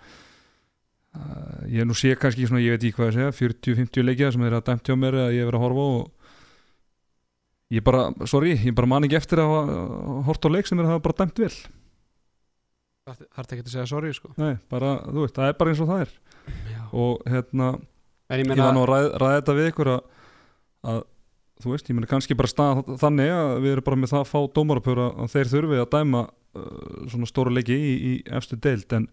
uh, ég nú sé kannski svona, ég veit ekki hvað að segja 40-50 leikja sem þeir að dæmt hjá mér að ég verið að horfa á og ég bara, sorry, ég bara man ekki eftir að hafa hort á leik sem þeir hafa bara dæmt vel. Það þarf ekki að segja sorry sko. Nei, bara, þú veist, það er bara eins og það er. Já. og hérna, ég ég meina var nú að ræða, ræða þetta við ykkur að, að þú veist, ég meina kannski bara stað þannig að við erum bara með það að fá dómarapöra að þeir þurfi að dæma uh, svona stóra leiki í, í efstu deild en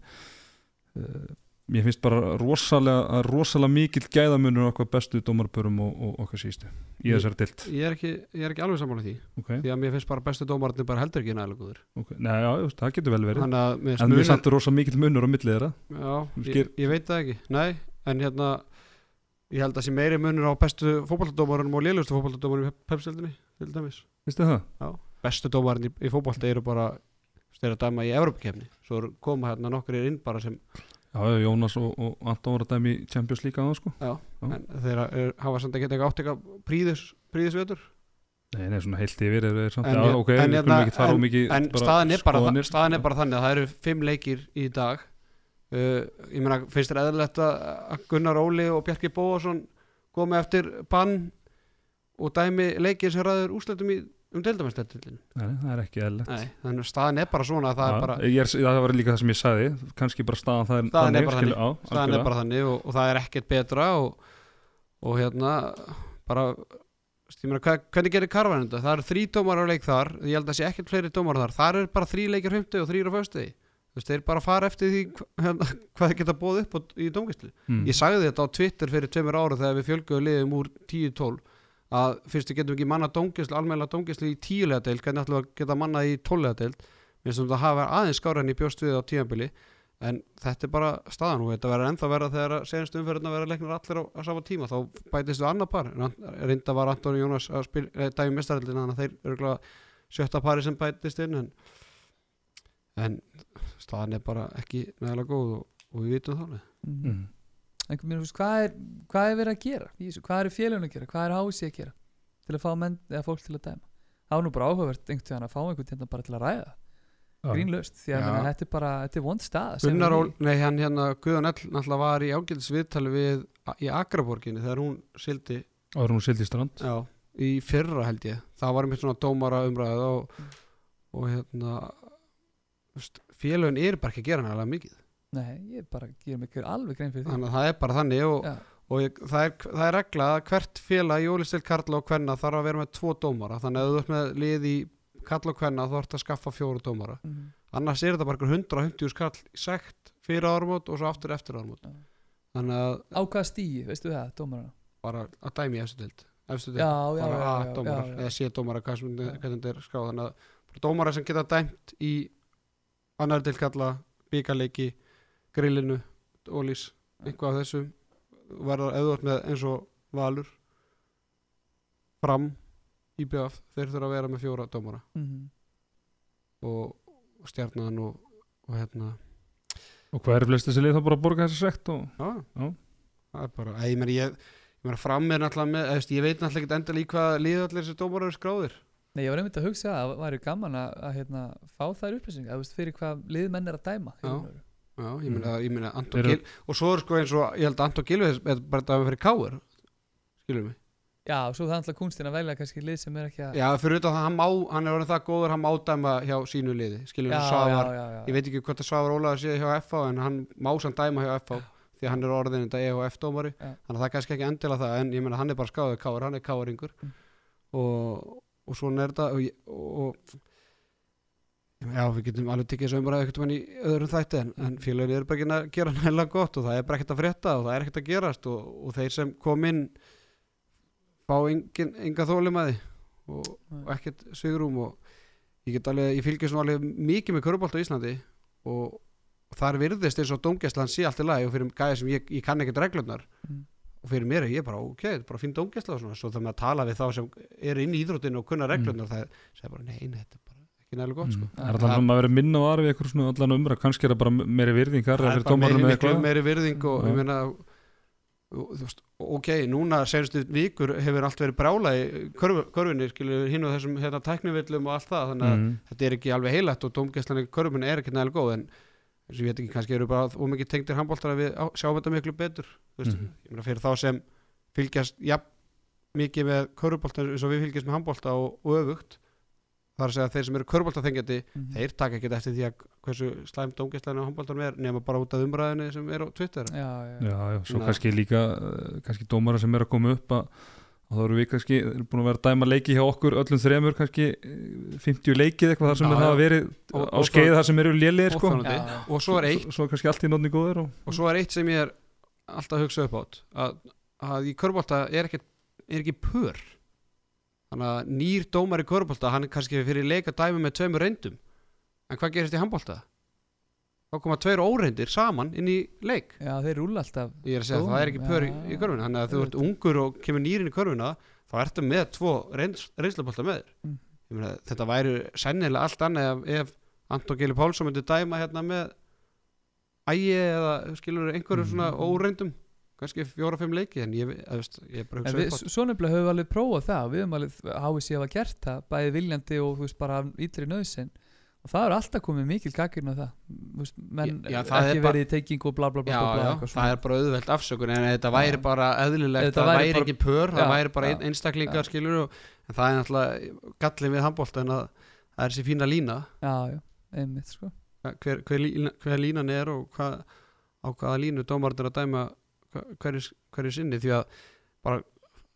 uh, mér finnst bara rosalega, rosalega mikill gæðamunur okkar bestu dómarapörum og, og okkar sístu í Ég- þessari deild ég ég er ekki alveg sammála því okay. Því að mér finnst bara bestu dómararnir bara heldur ekki nægilega góður Okay. Nei, já, veist, það getur vel verið en mér munur- samt rosalega mikill munur á millið þeirra Já, Þú ég, ég veit það ekki Nei, en hérna Ég held að sé meiri munur á bestu fótballtadómarunum og lélustu fótballtadómarunum í pepsildinni til dæmis það? Já. bestu dómarinn í, í fótbolta eru bara þeir að dæma í Evropakefni svo koma hérna nokkur inn bara sem Já, Jónas og, og Anton voru að dæmi Champions League aðan sko. Já, Já. en þeir er, hafa samt ekki átt eitthvað príðis, príðisvetur Nei, nei, svona heilt yfir er þeir samt. En Já, ok, en hérna- skulum ekki en- um mikið en staðan er, bara, staðan er bara þannig að það eru fimm leikir í dag. Uh, ég meina, finnst þér eðlilegt að að Gunnar Óli og Bjarki Bóasson komi eftir bann og dæmi leikir sem ræður úsleitum í um deildamestættilin það er ekki Nei, þannig að staðan er bara svona að það er bara, er, það var líka það sem ég sagði. Kannski bara staðan það er Staðan er bara skilur- á, staðan er bara þannig og, og það er ekkert betra og, og hérna bara meina, hva, hvernig gerir karvan þetta? Það eru þrý dómar á leik þar. Ég held að sé ekkert fleiri dómar þar. Þar er bara þrý leikir fymti og þrýr á föstu þú veist, þeir bara fara eftir því hérna, hvað þeir geta bóð upp á, í dómgæslu. Mm. ég sagði þetta á Twitter fyrir tveimur ára þegar við fjölgum liðum úr 10-12 að fyrst við getum ekki manna dómgæslu almennilega dómgæslu í tíulega deild hvernig ætlum við að geta manna í tóllega deild minnst um þetta hafa aðeins skára en í bjóst við á tímabili en þetta er bara staðan og þetta verður ennþá verða þegar senast umferðin að vera leiknir allir á, á sama tíma þá bætist við annar par reynda var Antoni Jónas að spil, eh, dæmi mestaraldina þannig að þeir eru sjötta pari sem bætist inn en, en staðan er bara ekki nægilega góð og, og við vitum það alveg. mm. Þú veist, hvað er, hvað er verið að gera þessu? hvað er félagin að gera, hvað er hási að gera til að fá menn, eða fólk til að dæma? Það var nú bara áhugavert einhvern veginn að fá einhvern hérna bara til að ræða. Grínlaust, því að meina, þetta er bara þetta er vond stað sem Gunnar Ól, nei hann hérna Guðan Ell náttúrulega var í ágætis viðtali við í Akraborginni þegar hún sildi en hún sildi strand. Já, í fyrra held ég. Það var einmitt svona dómara umræðið og, og hérna félögin er bara ekki að gera nægilega mikið nei, ég bara gerum ekki alveg grein fyrir því. Þannig að það er bara þannig og, Já. og ég, það, er, það er regla að hvert félag í Ólistil Karla og Kvenna þarf að vera með tvo dómara. Þannig að ef þú ert með lið í Karla og Kvenna þá ert að skaffa fjóru dómara. Mhm. annars er þetta bara einhver 150 skall sekt fyrir ármót og svo aftur eftir ármót Já. þannig að á hvaða stíi, veistu það, dómarana? Bara að dæmi efstu dild efstu dild, bara já, A já, dómarar já, já. eða C dómarar, hvað sem þetta er skráð grillinu ólís, eitthvað af þessu verða auðvart með eins og valur fram IBF, þeir þurfa að vera með fjóra dómara Mhm. og, og stjarnan og, og hérna og hvað er flest þessi lið þá bara að borga þessi sekt og Já, Já. það er bara, ég meina ég, ég meina fram er náttúrulega með, eða, veist, ég veit náttúrulega ekki endal í hvað liða allir þessi dómarar eru skráðir Nei, ég var einmitt að hugsa að það væri gaman að, að hérna, fá þær upplýsingar, þú veist, fyrir hvað liðmenn er að dæma Já. Og. Já, ég meina, ég meina Anton Gil og svo er sko eins og, ég held að Anton Gilvið er bara dæmi fyrir káir skilur mig Já, svo það er alltaf kunstin að velja kannski lið sem er ekki að Já, fyrir utan það, hann má, hann er orðin það góður hann má dæma hjá sínu liði skilur já, mig, Svavar, já, já, ég veit ekki hvort að Svavar Ólaður sé hjá FH en hann má samt dæma hjá FH því að hann er orðin þetta EHF dómari Já. þannig að það er kannski ekki endilega það en ég meina hann er bara skáður káir, hann er káringur Mm. og, og svona er þetta og, ég- og, og já, við getum alveg tekið þessu umræðu ekkert í öðrum þætti en, en félagin eru bara ekki að gera nægilega gott og það er bara ekkert að frétta og það er ekkert að gerast og, og þeir sem kom inn fá engin, enga þólimaði og, og ekkert svigrum og ég get alveg, ég fylgjast nú alveg mikið með körubolt á Íslandi og, þar virðist eins og dómgæslan sé allt í lagi og fyrir gæði sem ég, ég kann ekkert reglurnar Mm. og fyrir mér er ég bara ok, er bara fín dómgæsla og svona, svo það með að tala við þá sem eru inn í íþróttinu og kunna reglurnar það er bara, nei, nei, þetta er ekki nægilega gott sko. Mm. er allan sem að vera minna aðra við eitthvað svona allan umræð kannski er það bara meiri virðingar það er bara meiri, eitthvað meiri virðing og ég meina ok, núna senstu vikur hefur allt verið brála í körfu- körfunni, skilur hinn og þessum hérna, tæknivillum og allt það, þannig að mm. þetta er ekki alveg heilagt og dómgæslan í körfunni er ekki nægilega góð en eins og ég veit ekki, kannski eru bara ómikið tengdir handbóltar að við á- sjáum þetta miklu betur meina fyrir þá sem fylgjast jafn mikið með körfubolta eins og við fylgjast með handbólta og, og öfugt þar að segja að þeir sem eru körfubolta þengjandi Mhm. þeir taka ekkert eftir því að hversu slæm dómgæslan á handbóltanum er nema bara út af umræðinni sem er á Twitter já, já, já, já, svo Ná. kannski líka uh, kannski dómara sem er að koma upp að, að þá eru við kannski eru búin að vera að dæma leiki hjá okkur öllum þremur kannski eh, 50 leikið eitthvað þar sem já. hafa verið Og- á skeið þar sem eru lélegir sko. og svo er eitt svo, svo er kannski allt í nótni góður og, og svo er eitt sem ég er alltaf að hugsa upp átt að, að í körbólta er er ekki pör þannig að nýr dómar í körbólta hann er kannski fyrir leika dæmi með tveimur reyndum. En hvað gerist í handbólta þá koma tveir óreindir saman inn í leik. Já, þeir rúla alltaf ég er að segja að það er ekki pör Já, í körfuna þannig að þú ert ungur og kemur nýrin í körfuna þá ertu með tvo reyns, reynslubólta með þér. Mm. Meina, þetta væri sennilega allt annað ef, ef Anton Gili Pálsson myndi dæma hérna með ægi eða skilur einhverju Mhm. svona óreindum kannski fjóra-fimm leiki en ég, veist, ég bara hugsa upp á svo nefnilega höfum við alveg prófað það við höfum alveg háið sér að gert það bæði viljandi og veist bara af ítri nöðsinn og það er alltaf komið mikil á það. Veist, menn Já, já, það ekki er verið í teiking og bla bla bla, bla, bla já, það er bara auðvelt afsökun en þetta væri bara eðlilegt Þetta það væri bara- ekki pör, það væri bara einstaklingar skilur og, en það er náttúrulega gallin við handbólt en að það er þessi fína lína. Já, já, einmitt sko. Hver, hver, hver línan er og hvað, á hvaða línu dómarinn er að dæma hverju, hverju sinni því að bara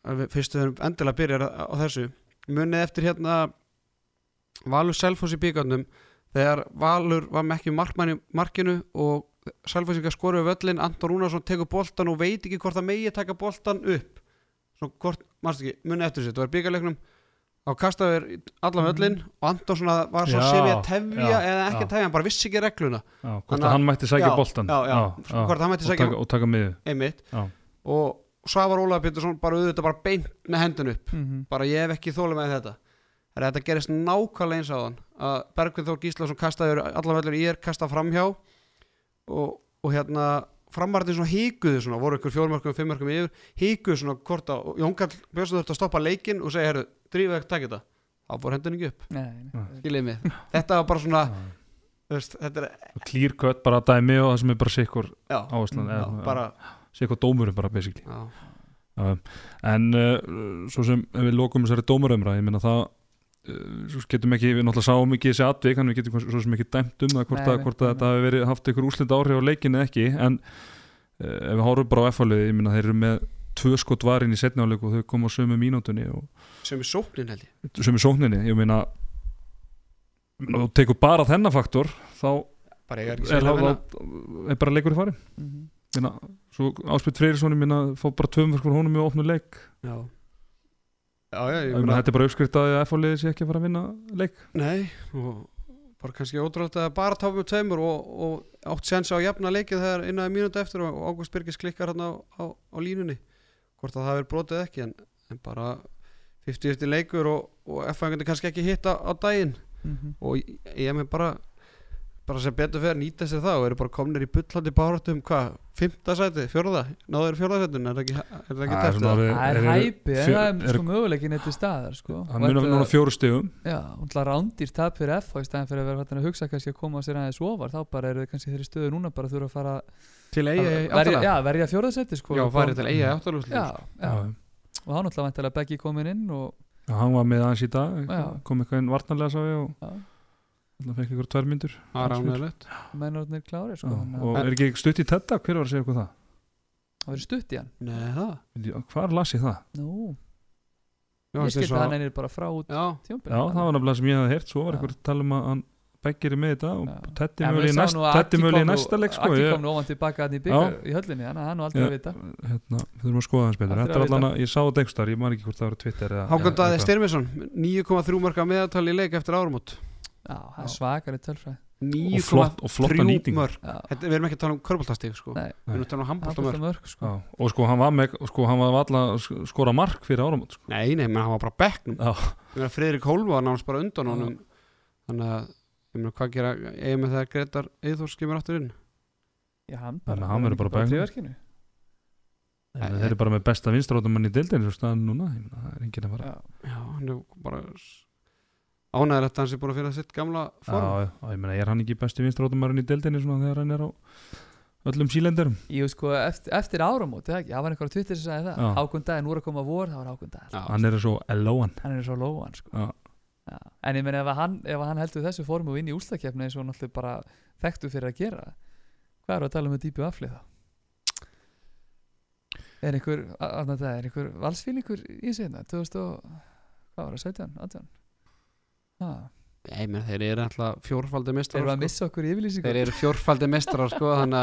ef við- fyrst við erum endilega byrjar á, þessu. Munið eftir hérna Valur Selfoss í byggarnum þegar Valur var með ekki markmann í markinu og Selfossingar skoruðu völlin Anton Rúnarsson tekur boltan og veit ekki hvort það megi taka boltan upp. Svo hvort, mannst ekki, munið eftir þessu það var byggarleiknum á kastaður allan völlin og Anton svona var svo sem ég að tefja já, eða ekki já. að tefja, hann bara vissi ekki regluna. Já, hvort að hann mætti sækja mætti og taka, og taka miðu og Svavar Ólaður Pétursson bara auðvitað bara beint með hendun upp. Mm bara ég hef ekki þólið með þetta. Þegar þetta gerist nákvæmlega eins á hann að Bergvin Þór Gíslason kastaður allan vellur ég er kastað framhjá. Og, og hérna framarðin svona híkuðu svona, voru ykkur fjórmörkum, fimmörkum yfir, híkuðu svona hvort að og Jón Karl Björnsson þurfti að stoppa leikinn og segja, herru, drífa ekki takk þetta þá fór hendun ekki upp, nei, nei. Já. skiljið mig. Þetta var bara svona, veist, þetta er klýr kött bara dæmi og það sem er bara sikkur áherslan já, eða- bara sikkur dómurum bara basically. Já, Já, en uh, svo sem ef við lokum þessari dómarumra, ég meina það svo getum ekki, við náttúrulega sáum ekki þessi atvik, hann við getum svo sem ekki dæmt um það hvort, Nei, að, hvort að þetta hafi verið haft einhver úrslit áhrif á leikinu eða ekki, en uh, ef við horfum bara á F-fálið, ég meina þeir eru með tvö skot varin í setni áleik og þau koma á sömu mínútunni og sem er sóknin held ég. Sömu sókninni, ég meina og tekur bara þennan faktor þá bara er ekki er, að er, er bara leikur í farin Mhm. Minna, svo Áspjöld Freyrisson ég minna, fá bara tvöum fyrir honum í opnu leik. Já, já, já, ég ég minna, þetta er bara uppskrift að F-fáliði sé ekki að fara að vinna leik. Nei, og bara kannski ótrúlega að bara tápa með tveimur og, og átt séns á að jafna leikið þegar innan mínúti eftir og Ágúst Birgis klikkar hann á, á, á línunni. Hvort að það verið brotið ekki en, en bara 50-50 leikur og, og F-fængandi kannski ekki hitta á daginn. Mhm. og ég, ég með bara bara sem betur fyrir að nýta sér það og eru bara komnir í bullandi báratu um hvað fymta sæti, fjórða, náður fjórða sætun er það ekki, er það Það er það er hæpi það er sko möguleikin eitt í staðar sko. hann munum núna fjóru stigum. Já, hún ætla rándýr tap fyrir F og í staðan fyrir að vera hættan að hugsa kannski að koma sér aðeins ofar. Þá bara eru þið kannski þeirri stöðu núna bara þurfa að fara til að eiga verja, áttala já, verja fjórðasetti sko, já, og farið til áttala já, Já, og hann ætla vantilega Beggi komin inn og Já, hann var með aðeins í dag. Kom eitthvað inn varnarlega sá ég og hann fekk eitthvað tvær myndur það mennarnir klári sko, og En- er ekki stutt í þetta, hver var að segja eitthvað það? það verið stutt í hann. Nei, það Hvar las ég það? Nú, Já, ég er skilti svo- hann einir bara frá út Já, tjómbil Já, það var nefnilega sem ég hafði heyrt. Svo var eitthvað að tala um að hann beggir með þetta og. Tetti við í næsta leik sko ég, kom nú ofan tilbaka hann í byggar í höllinni þannig að hann var aldrei Já. að vita. Hérna, Við þurfum að skoða hans betur. Það Þetta er allan að, ég sá þetta einhver ég man ekki hvort það var á Twitter eða Hákon Daði eitthvað. Styrmisson 9,3 marka meðaltal í leik eftir áramót Já, það er svakari tölfræð og, flott, og flotta 9,3 nýting. mörg Já, Þetta, Við erum ekki að tala um körbóltastík sko. Við erum að tala um handbóltamörk sko. Og sko hann var með sko hann var alla að skora mark fyrir áramót sko. Nei, nei, menn hann var bara bekknum. Friðrik Hólm var náttúrulega bara undan honum. Þannig að Ég meina, hvað gera Ég með það Gretar Eithors kemur aftur inn? Já, hann Þannig að hann verður bara bekknum. þeir eru bara með besta í staðan núna, ég meina, það er enginn að fara. Já, hann er bara Ánægilegt að hann sé búin að finna sitt gamla form Já, já, ég meina, er hann ekki besti vinstrótumann í deildinni svona þegar hann er á öllum sílendurum Jú sko, eftir, eftir áramót, eða ekki, það var einhver á Twitter sem sagði það Já. Hákon daginn voru að koma vor, það var Hákon dag Já, hann er svo elóan Hann er svo lóan sko Já. Já. En ég meina ef að hann, ef að hann heldur þessu formu og inn í úslakefni eins og hann alltaf bara þekktu fyrir að gera Hvað er að tala um með dýpi aflið þá? Er einhver, afnætt það, er einhver valsfílingur í sig hérna, 2000 og, hvað var það, 17, 18? Ha, Nei, menn, þeir eru alltaf fjórfaldi mestrar erum við að missa okkur í yfirlýsingu? Þeir eru fjórfaldi mestrar sko, Þannig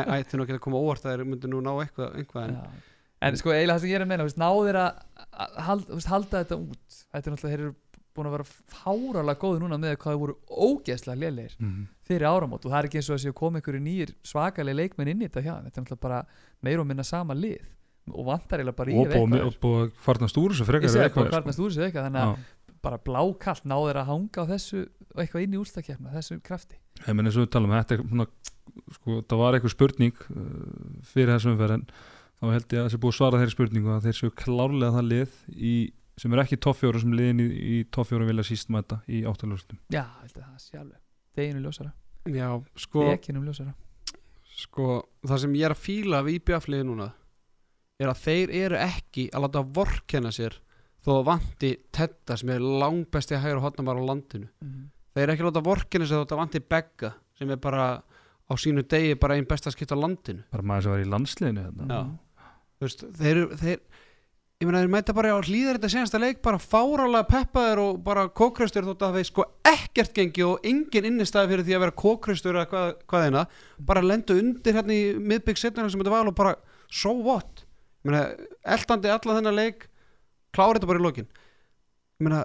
að ætti nú ekki að koma óvart að þeir myndi nú ná eitthvað, eitthvað en, Já. En sko eiginlega það sem ég er að þú veist, náðir að halda, halda þetta út Þetta er náttúrulega, þeir eru búin að vera fáralega góði núna með hvað þeir voru ógeðslega lélegir mm. fyrir áramót og það er ekki eins og að séu komið ykkur nýjir svakalega leikmenn inn í þetta hjá þetta er náttúrulega bara meir og minna sama lið og vantar eiginlega bara í og búið að farnast úr þessu frekar eitthvað þannig að. Bara blákallt náður að hanga á þessu eitthvað inn í úrstakefna, þessu krafti. Ég menn eins og við talum, þetta er svona, sko, það var eitthvað spurning uh, fyrir þessum umferð en þá held ég að þessi búið svara þeirri spurningu að þeir séu klárlega það lið í, sem er ekki toffjóru sem liðin í, í toffjóru vilja síst mæta í áttalúrstum. Já, held að það sé alveg Deginu ljósara, Já, sko, deginum ljósara. sko það sem ég er að fíla við IBF-liði núna er að þeir eru ekki að láta vorkenna sér þó að vanti Tedda sem er langbesti hægur hotnamar á landinu. Mm. þeir eru ekki að láta vorkenna sér þó að vanti Begga sem er bara á sínu degi bara einn besta skipt á landinu. Bara maður sem var í landsliðinu hérna. Veist, þeir, þeir ég meina þeir mæta bara á hlýðar þetta senasta leik bara fárálega peppaður og bara kókraustur þótt að þeir sko ekkert gengi og engin innistæði fyrir því að vera kókraustur eða hvað, hvað þeina bara lendu undir hérna í miðbygg setnuna sem þetta var og bara so what? Ég meina eldandi allan þennan leik klára þetta bara í lokin. Ég meina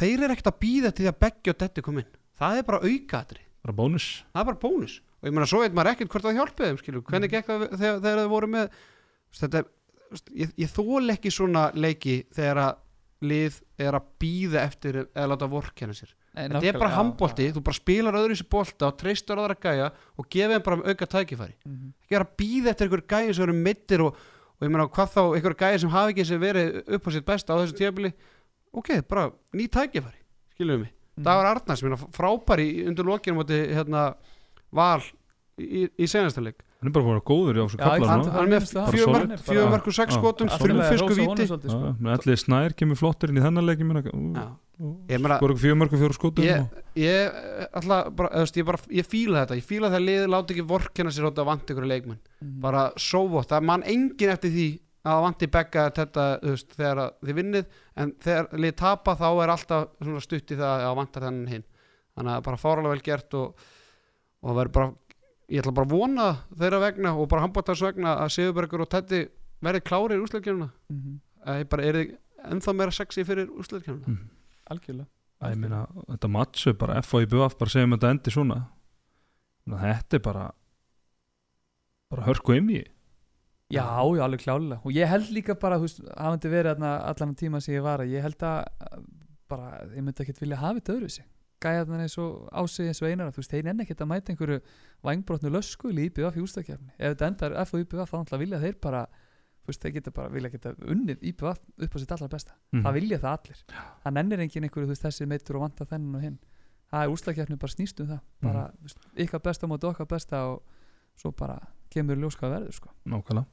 þeir eru ekkert að býða til því að Beggi og Detti kom inn. Það er bara aukaðri Bara bónus. það er bara bónus. Og ég meina svo veit maður ekkert hvort það hjálpið þeim skilur, hvernig gekk það þegar, þegar þau voru með þetta, ég, ég þól ekki svona leiki þegar að lið er að býða eftir eða láta vorkenna sér. Þetta er bara handbólti, þú bara spilar öðru í sér bolta og treystur aðra gæja og gefið þeim bara auka tækifæri. Mm. ekki vera að býða eftir einhver gæja sem eru mittir og, og ég meina hvað þá einhver gæja sem hafi ekki sem verið upp á sitt besta á þessu tíabili ok, bara ný tækifæri skiljuðu mig. Mhm. Dagur Arnars, minna, frábær í undir lokinu móti hérna, val í, í senastaleik Hann er bara búin að góður í á þessu Já, ég kaplar. fannst núna. það hann er með og sex skotum, lagi, fisku með allir snær kemur flottir inn í þennan leik skor ekki og fjóru skotum ég, ég, ætla, bara, eða, þú veist, ég, bara, ég fíla þetta. Ég fíla það að liðið láti ekki vorkenna sér átt að vant ykkur leikmenn. Mhm. bara sóvot, það mann engin eftir því að það vanti begga þetta veist, þegar að þið vinnið. En þegar lið tapa þá er alltaf svona stutt í það að það vantar þennan hinn. Þannig að bara fáralega vel gert og, og verður bara ég ætla bara að vona þeirra vegna og bara handbóttars vegna að Sigurbergur og Teddy verði klárir í úsleikjörnuna Mhm. að bara er þið ennþá meira sexy fyrir úsleikjörnuna Mm. Algjörlega. Æ, ég meina, þetta matchu bara F og IBF bara segjum þetta endi svona. Þetta er bara bara hörku ymmi Já, já, alveg klálega og ég held líka bara, hafandi verið allan tíma sem ég var að ég held að bara, ég myndi ekkert vilja hafa þetta öðru sig gæðan eins og ásið eins og einar þú veist, þeir nenni ekkert að mæta einhverju vangbrotnu lösku í IBF í úrstakefni ef þetta endar F og IBF þá náttúrulega vilja þeir bara veist, þeir geta bara, vilja geta unnið IBF upp á sitt allar besta, Mhm. það vilja það allir. Það nennir engin einhverju, þú veist, þessi meittur og vanta þennan og hinn, það er úrstakefni bara snýst um það, bara, þú veist, ykkar besta móti okkar besta og svo bara kemur í ljós hvað verður, sko. Nákvæmlega.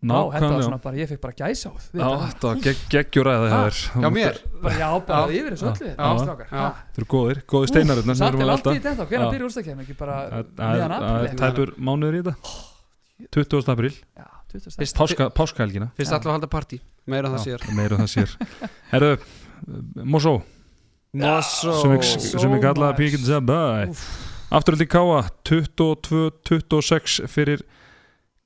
Já, þetta var svona bara, ég fekk bara gæsa á Já, þetta. var gegg, geggjuræða hjá Ha? þér. Já, mér? Bara, Já, bara yfir þessu öllu? Þeir eru góðir, góðir steinarinn Satt er allt í þetta hvernig Já. byrja úrstakefni ekki bara er apríl? tæpur mánuður í þetta. 20. apríl, Já, 20. Fyrst- páska, páskahelgina. Fyrst alltaf að halda partí. Meira en það sér meira en það sér Herðu, Mosó. Mosso sem ég, sem kallaði. Píkinn Zabæ Úff. Afturhaldi Káa 22-26 fyrir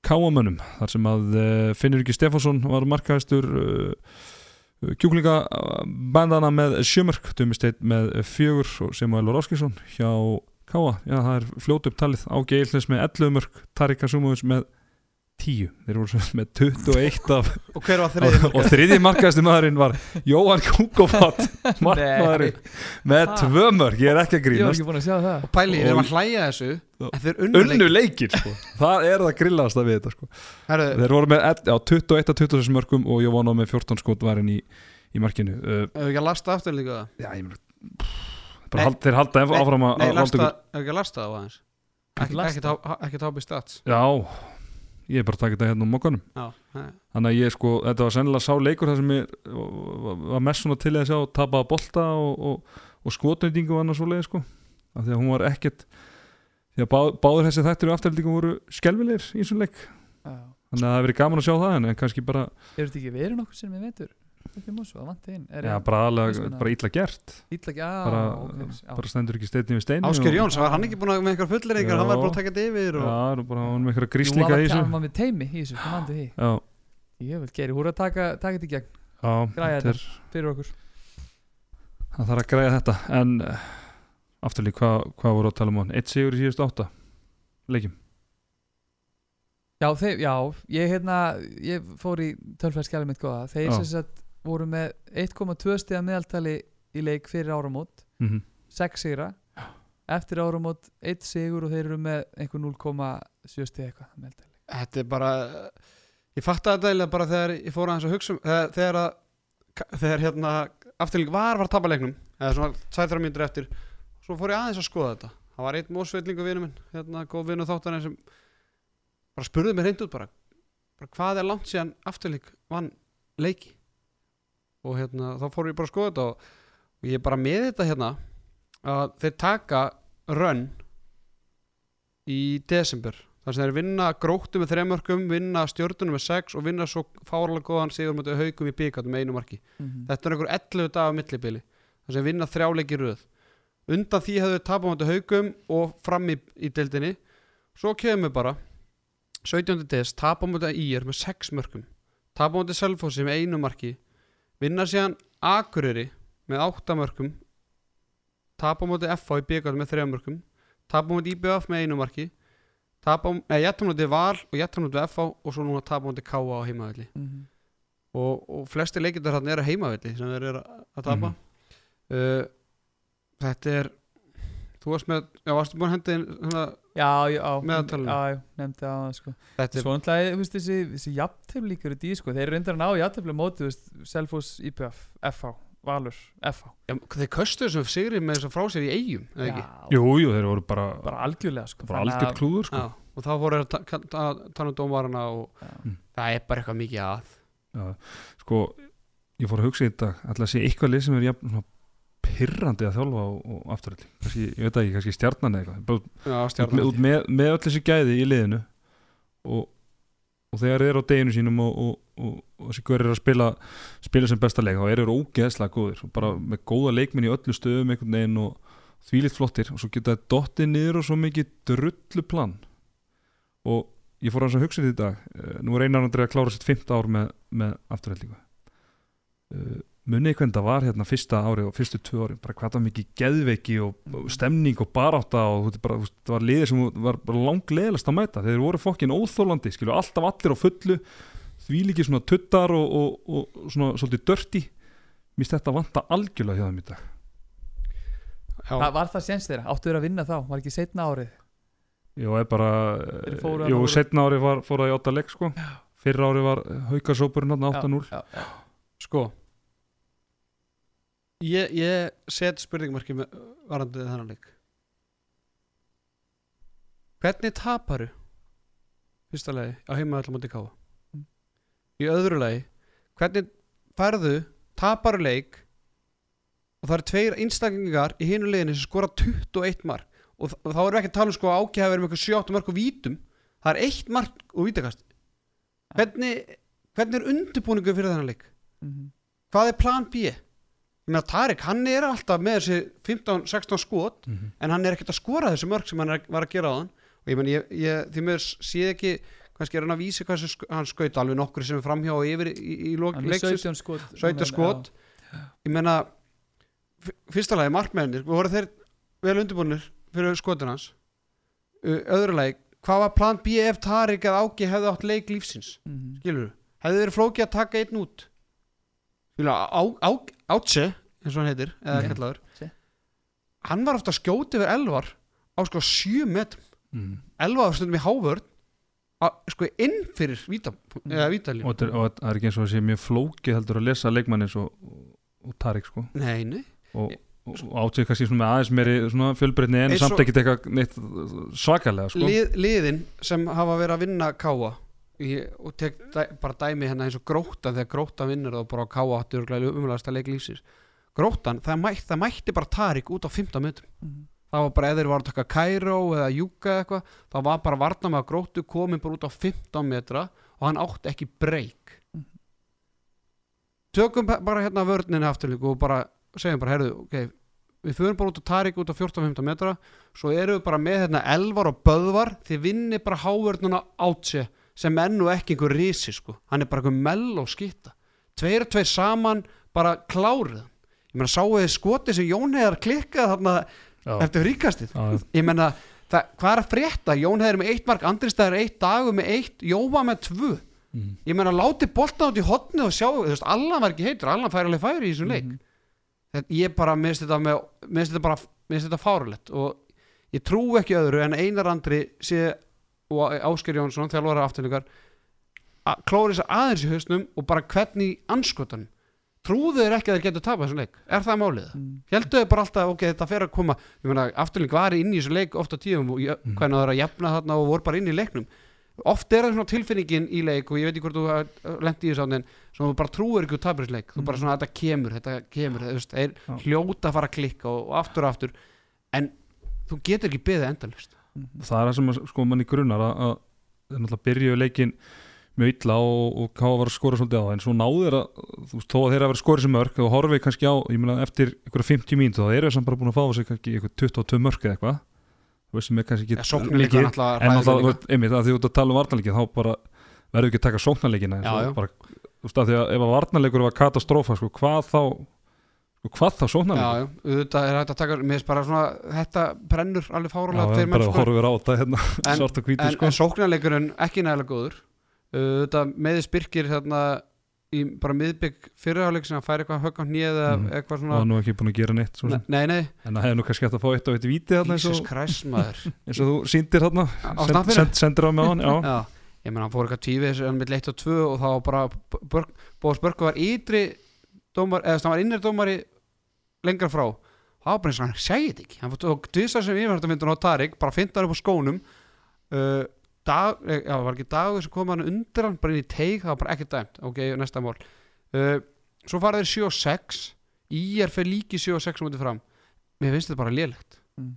Káamönnum þar sem að uh, Finnur ekki Stefánsson var markaðistur uh, kjúklinga bandana með sjömörk Dumisteit með fjögur og Samuel Roskilsson hjá Káa já það er fljótu upptalið á Geilnes með 11 mörk Tarika Sumovic með 10 þeir voru með 21 af Og hver var þriði og, þriði markaðistu maðurinn var Jóhann Kúkofat markmaðurinn með Ha. tvö mörk, ég er ekki að Ég var grínast ekki búin að sjá það. Og pæli, við erum Og- að hlæja þessu þeir unnu unnu leikir sko. það er það grillast að við þetta sko. Herru, þeir voru með já, 21 að 26 mörgum og ég vona með 14 skot varinn í, í markinu. Uh, Hefur ekki að lasta aftur líka? Það? já, ég meina bara Nei. hald, þeir halda enn áfram að ekki að lasta það á aðeins? Ekki, tápi stats? Já, ég er bara að taka þetta hérna á mokkanum. Þannig að ég sko, þetta var sennilega sá leikur þar sem ég var- mest svona til að sjá tapaða bolta og, og, og skotnýtingu og annars svo leið sko. Af því að hún var ekkert því að bá, báður þessi þættir og afturhaldingum voru skelvilegir í þessum leik. Þannig að það hefur verið gaman að sjá það en kannski bara, Hefur þetta ekki verið nokkuð sem við veitur upp í Mosu, að vanta inn Er já, bara, mismunandi? bara illa gert. Illa já, bara, ok, já. bara stendur ekki steinni við steini Ásker Jóns, var hann ekki búin að með einhver fulleringar. Hann var bara að taka þetta yfir og... Já, það bara hann með einhverja Jú, gríslinga í þessu. hann var með teimi í þessu, hann vandi því Ég vil geri, húr að taka, taka þetta í gegn. Já Græja þetta fyrir okkur. Það þarf að græja þetta. En uh, afturlík, hvað, hvað voru að tala um hann? Eitt sigur í síðustu átta leikjum. Já, þeir, já, ég hérna ég fór í tölfæðskjælum mitt góða. Þeir sem sagt voru með 1,2 stiga meðaltali í leik fyrir áramót mm 6 sigra. Eftir áramót 1 sigur og þeir eru með einhver 0,7 stiga eitthvað að meðaltali. Þetta er bara ég fatt að þetta eiginlega bara þegar ég fór aðeins að hugsa um þegar, þegar, að, þegar hérna afturlík var var tapaleiknum eða svona 2-3 mínútur eftir svo fór ég aðeins að skoða þetta. Það var einn mósveitlingu vinnu minn hérna góð vinnu þáttan sem bara spurði mér hreint út bara, bara hvað er langt síðan afturlík vann leiki og hérna þá fór ég bara að skoða þetta og, og ég er bara með þetta hérna að þeir taka rönn í desember. Þar sem þeir vinna gróttu með þremörkum vinna stjórnunum með sex og vinna svo fárlega góðan sigur með haugum í með einu marki. Mm þetta er einhver 11 dag af millibili. Þar sem vinna þrjáleiki röð. Undan því hefðu tapað mjög haugum og fram í, í deildinni. Svo kemur bara 17. des tapað mjög ír með 6 mörkum. Tapað mjög selfossi með einu marki vinna síðan Akureyri með 8 mörkum tapað mjög FH í byggatum með 3 mörkum tapað mjög IBF með einu marki tapað mjög Val og jættum mjög FH og svo núna tapað mjög K.A. á heimavelli. Og, og flesti leikindar hann eru heimavelli sem þeir eru að tapa. Uh, þetta er þú varst með, já varstu búin að svona, já, já, já, já, nefndi á það sko þetta er, Svo náttúrulega, þú veist, þessi, þessi jafntefl líkur í því, sko, þeir eru reyndar að ná jafntefli móti, þú veist, Selfoss, IPF, FH, Valur, FH. já, þeir köstu þessum sigri með þess að frá sér í eigum eða ekki? Jú, jú, þeir voru bara, bara algjörlega, sko. bara að- klúður sko. Já, og þá voru þeir að ta- ta- ta- tala um dómarana og Já. Mm. það er bara eitthvað mikið að Já, sko, ég fór að hugsa í þetta ætla að sé eitthvað lið sem er jafn, svona, pirrandi að þjálfa og, afturhaldi ég veit það ekki, kannski stjarnan eða eitthvað. Með, með, með öll þessi gæði í liðinu og, og þegar þeir eru á deginu sínum og, og, og, og þessi gaur eru að spila spila sem besta leik, þá eru þeir ógeðslega góðir bara með góða leikminn í öllu stöðum einhvern veginn og þvílitt flottir og svo geta þeir dottið niður og svo mikið drullu plan og ég fór að hugsa þetta í dag. Eh, nú er einar andrið að klára sitt 15 ár með, með afturhaldingu. Uh, munið hvernig það var hérna fyrsta ári og fyrstu tvö ári, bara hvað það var mikið geðveiki og og stemning og barátta og þú veit, bara, það var liðir sem var bara langleðilegast að mæta, þeir voru fokkin óþólandi skilju, alltaf allir á fullu því líki svona tuttar og, og, og, svona svolítið dörti finnst þetta vanta algjörlega hjá þeim í dag já, Var, var það séns þeirra? Áttu þeirra að vinna þá? Var ekki setna árið? Jó, er bara voru- setna ári var, fór það í 8 leik sko fyrra ári var haukasópurinn þarna 8-0 Já, já, já. sko ég, ég set spurningmarki með varandi þennan leik. Hvernig taparu? Fyrsta lagi á heimaðall móti káa Mm. í öðru lagi hvernig færðu taparu leik og það eru tveir einstaklingar í hinu liðinu sem skora 21 mark. Og, og þá erum við ekki að tala um sko ákjæða verið með eitthvað 7 mark og vítum. Það er eitt mark og vítakast. Hvernig, hvernig er undirbúningu fyrir þennan leik? Mhm. hvað er plan B? Ég Tarik, hann er alltaf með þessi 15-16 skot Mhm. en hann er ekkert að skora þessi mörg sem hann er, var að gera á hann og ég ég, ég, því mér sé ekki kannski er hann að vísi hvað sk hann skaut alveg nokkur sem er framhjá og yfir í, í er leiksins. 17 skot 17 skot. ég meina f- fyrsta lagi markmennir, voru þeir vel undirbúinir fyrir skotin hans? Öðru lagi, hvað var plan B ef Tarik eða Áki hefði átt leik lífsins? Mhm. skilur hefði verið flókið að taka einn út? Á, á, átse eins og hann heitir, eða Mhm. kallaður Tse. hann var ofta að skjóti við elvar á sko 7 metrum Mhm. elvar stundum í hávörð á, sko inn fyrir víta, eða vítalínu og, það er ekki eins og það sé mjög flókið heldur að lesa leikmann eins og, og, Tarik sko nei, nei, og, og, og átsið kannski svona með aðeins meiri svona fjölbreytni en samt og- ekkert eitthvað neitt svakalega sko Lið, liðin sem hafa verið að vinna káa í, og tek dæ, bara dæmi hérna eins og gróttan þegar gróttan vinnur þá bara á káa áttur umlæðast að leik lífsins gróttan, það, mætt, það mætti bara Tarik út á 15 metrum Mhm. það var bara eða þeir var að taka Kairó eða Júka eða eitthvað, þá var bara varna með að gróttu komin bara út á 15 metra og hann átti ekki breyk Mhm. tökum ba- bara hérna vörninni afturlíku og bara segjum bara, herðu, ok við förum bara út á Tarik út á 14-15 metra svo erum við bara með hérna elvar og böðvar þið vinni bara hávörnuna átse sem enn og ekki einhver risi sko, hann er bara einhver mell og skitta. Tveir og tveir saman bara klárið ég meina sáu þið skoti sem Jón Heiðar klikkaði þarna Já. eftir ríkastið? Já, ég menna, það, hvað er að frétta? Jón hefur með eitt mark, Andri Stæður eitt dagur með eitt, Jóa með tvö. Mm. ég meina láti bolta út í hotni og sjá, þú veist, Allan var ekki heitur Allan fær alveg færi í þessum leik. Mhm. þetta, ég bara minnst þetta með minnst þetta bara, minnst þetta fárulegt og ég trú ekki öðru en Einar Andri sé og Ásker Jónsson þjálfara afturlingar að klóri þess aðeins í hausnum og bara hvernig í anskotanum trúðu þeir ekki að þeir getur tapað þessum leik er það málið? Mm. Heldu þeir bara alltaf, ok, þetta fer að koma ég meina, afturling var inn í þessu leik ofta tíum og Mm. hvernig það er að jafna þarna og voru bara inn í leiknum oft er það svona tilfinningin í leik og ég veit ekki hvort þú lendi í þessu áttin sem þú bara trúir ekki úr tapir þessu leik þú bara svona, þetta kemur, þetta kemur þeir Já. hljóta að fara að klikka og, og aftur og aftur en þú getur ekki beðið endalust það er það sem að, sko manni grunar að, að þeir náttúrulega byrjuðu leikin mjög illa og, og káða var að skora svolítið á það. En svo náðu þeir að, þú veist, þó að þeir að vera skorið sem mörg og horfið kannski á, ég meina eftir einhverja 50 mínútu þá eru þeir samt bara búin að fá sig kannski einhver 22 mörg eða eitthvað. Sem er kannski ekki náttúrulega en veist, einmitt að því ert að tala um varnarleikin þá bara verður ekki að taka sóknarleikina bara, þú veist að því að ef að varnarleikur var katastrófa, sko, hvað þá sko, hvað þá já, sóknarleikur já, auðvitað er hægt að taka mér finnst bara svona, þetta brennur alveg Já, fárulega það er menn bara sko. horfið á þetta hérna, En- svart og hvítu en, sko. en sóknarleikurinn ekki nægilega góður auðvitað meðis Birkir hérna í bara miðbygg fyrirháleik sem að færi eitthvað högg á hnið eða Mhm. eitthvað og svona hann nú ekki búin að gera neitt sem. nei, nei, en það hefði nú kannski hægt að fá eitt og eitt víti Jesus og, Christ maður eins og þú síndir þarna á send, send, sendir á með hann já. já, ég meina hann fór eitthvað tvífið en mitt 1 og 2 og þá bara Bóðs Börku var ytri dómar, eða það var innri dómari lengra frá það var bara eins og hann segið þetta ekki. Hann tók dvisar sem yfirhættamindun á Tarik bara fintar upp á skónum uh, dag, eh, já, var ekki dagur sem kom hann undir hann bara inn í teig, það var bara ekki dæmt. Ok, næsta mál. Uh, svo fara þeir 7 og 6 í er fyrir líki 7 og 6 mútið fram. Mér finnst þetta bara lélegt. Mm.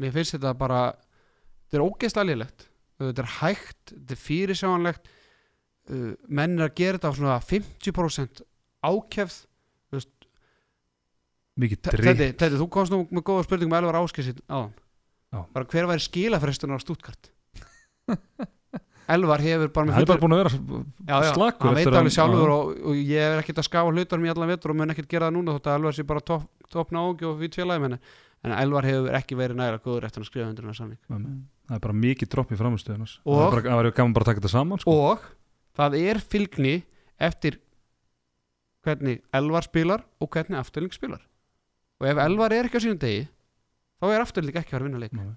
mér finnst þetta bara þetta er ógeðslega lélegt. Uh, þetta er hægt, þetta er fyrirsjáanlegt. Uh, menn er að gera þetta á svona 50% ákjæfð mikið drikk Teddi, þú komst nú með góða spurning með Elvar Áskessin á Já. bara hver væri skilafresturinn á Stuttgart? Elvar hefur bara með hann er bara búin að vera slakur hann veit alveg sjálfur já. og, og ég er ekkert að skafa hlutunum í allan vetur og mun ekkert gera það núna þótt að Elvar sé bara topp top nági og við tvélaði menni en Elvar hefur ekki verið nægilega góður eftir að skrifa undir hennar samning. Það er bara mikið dropp í framstöðun það er það verður gaman bara að taka þetta saman sko. og það er fylgni eftir hvernig Elvar spilar og hvernig afturling spilar og ef Elvar er ekki á sínum degi þá er afturling ekki að fara að vinna leik. Nei.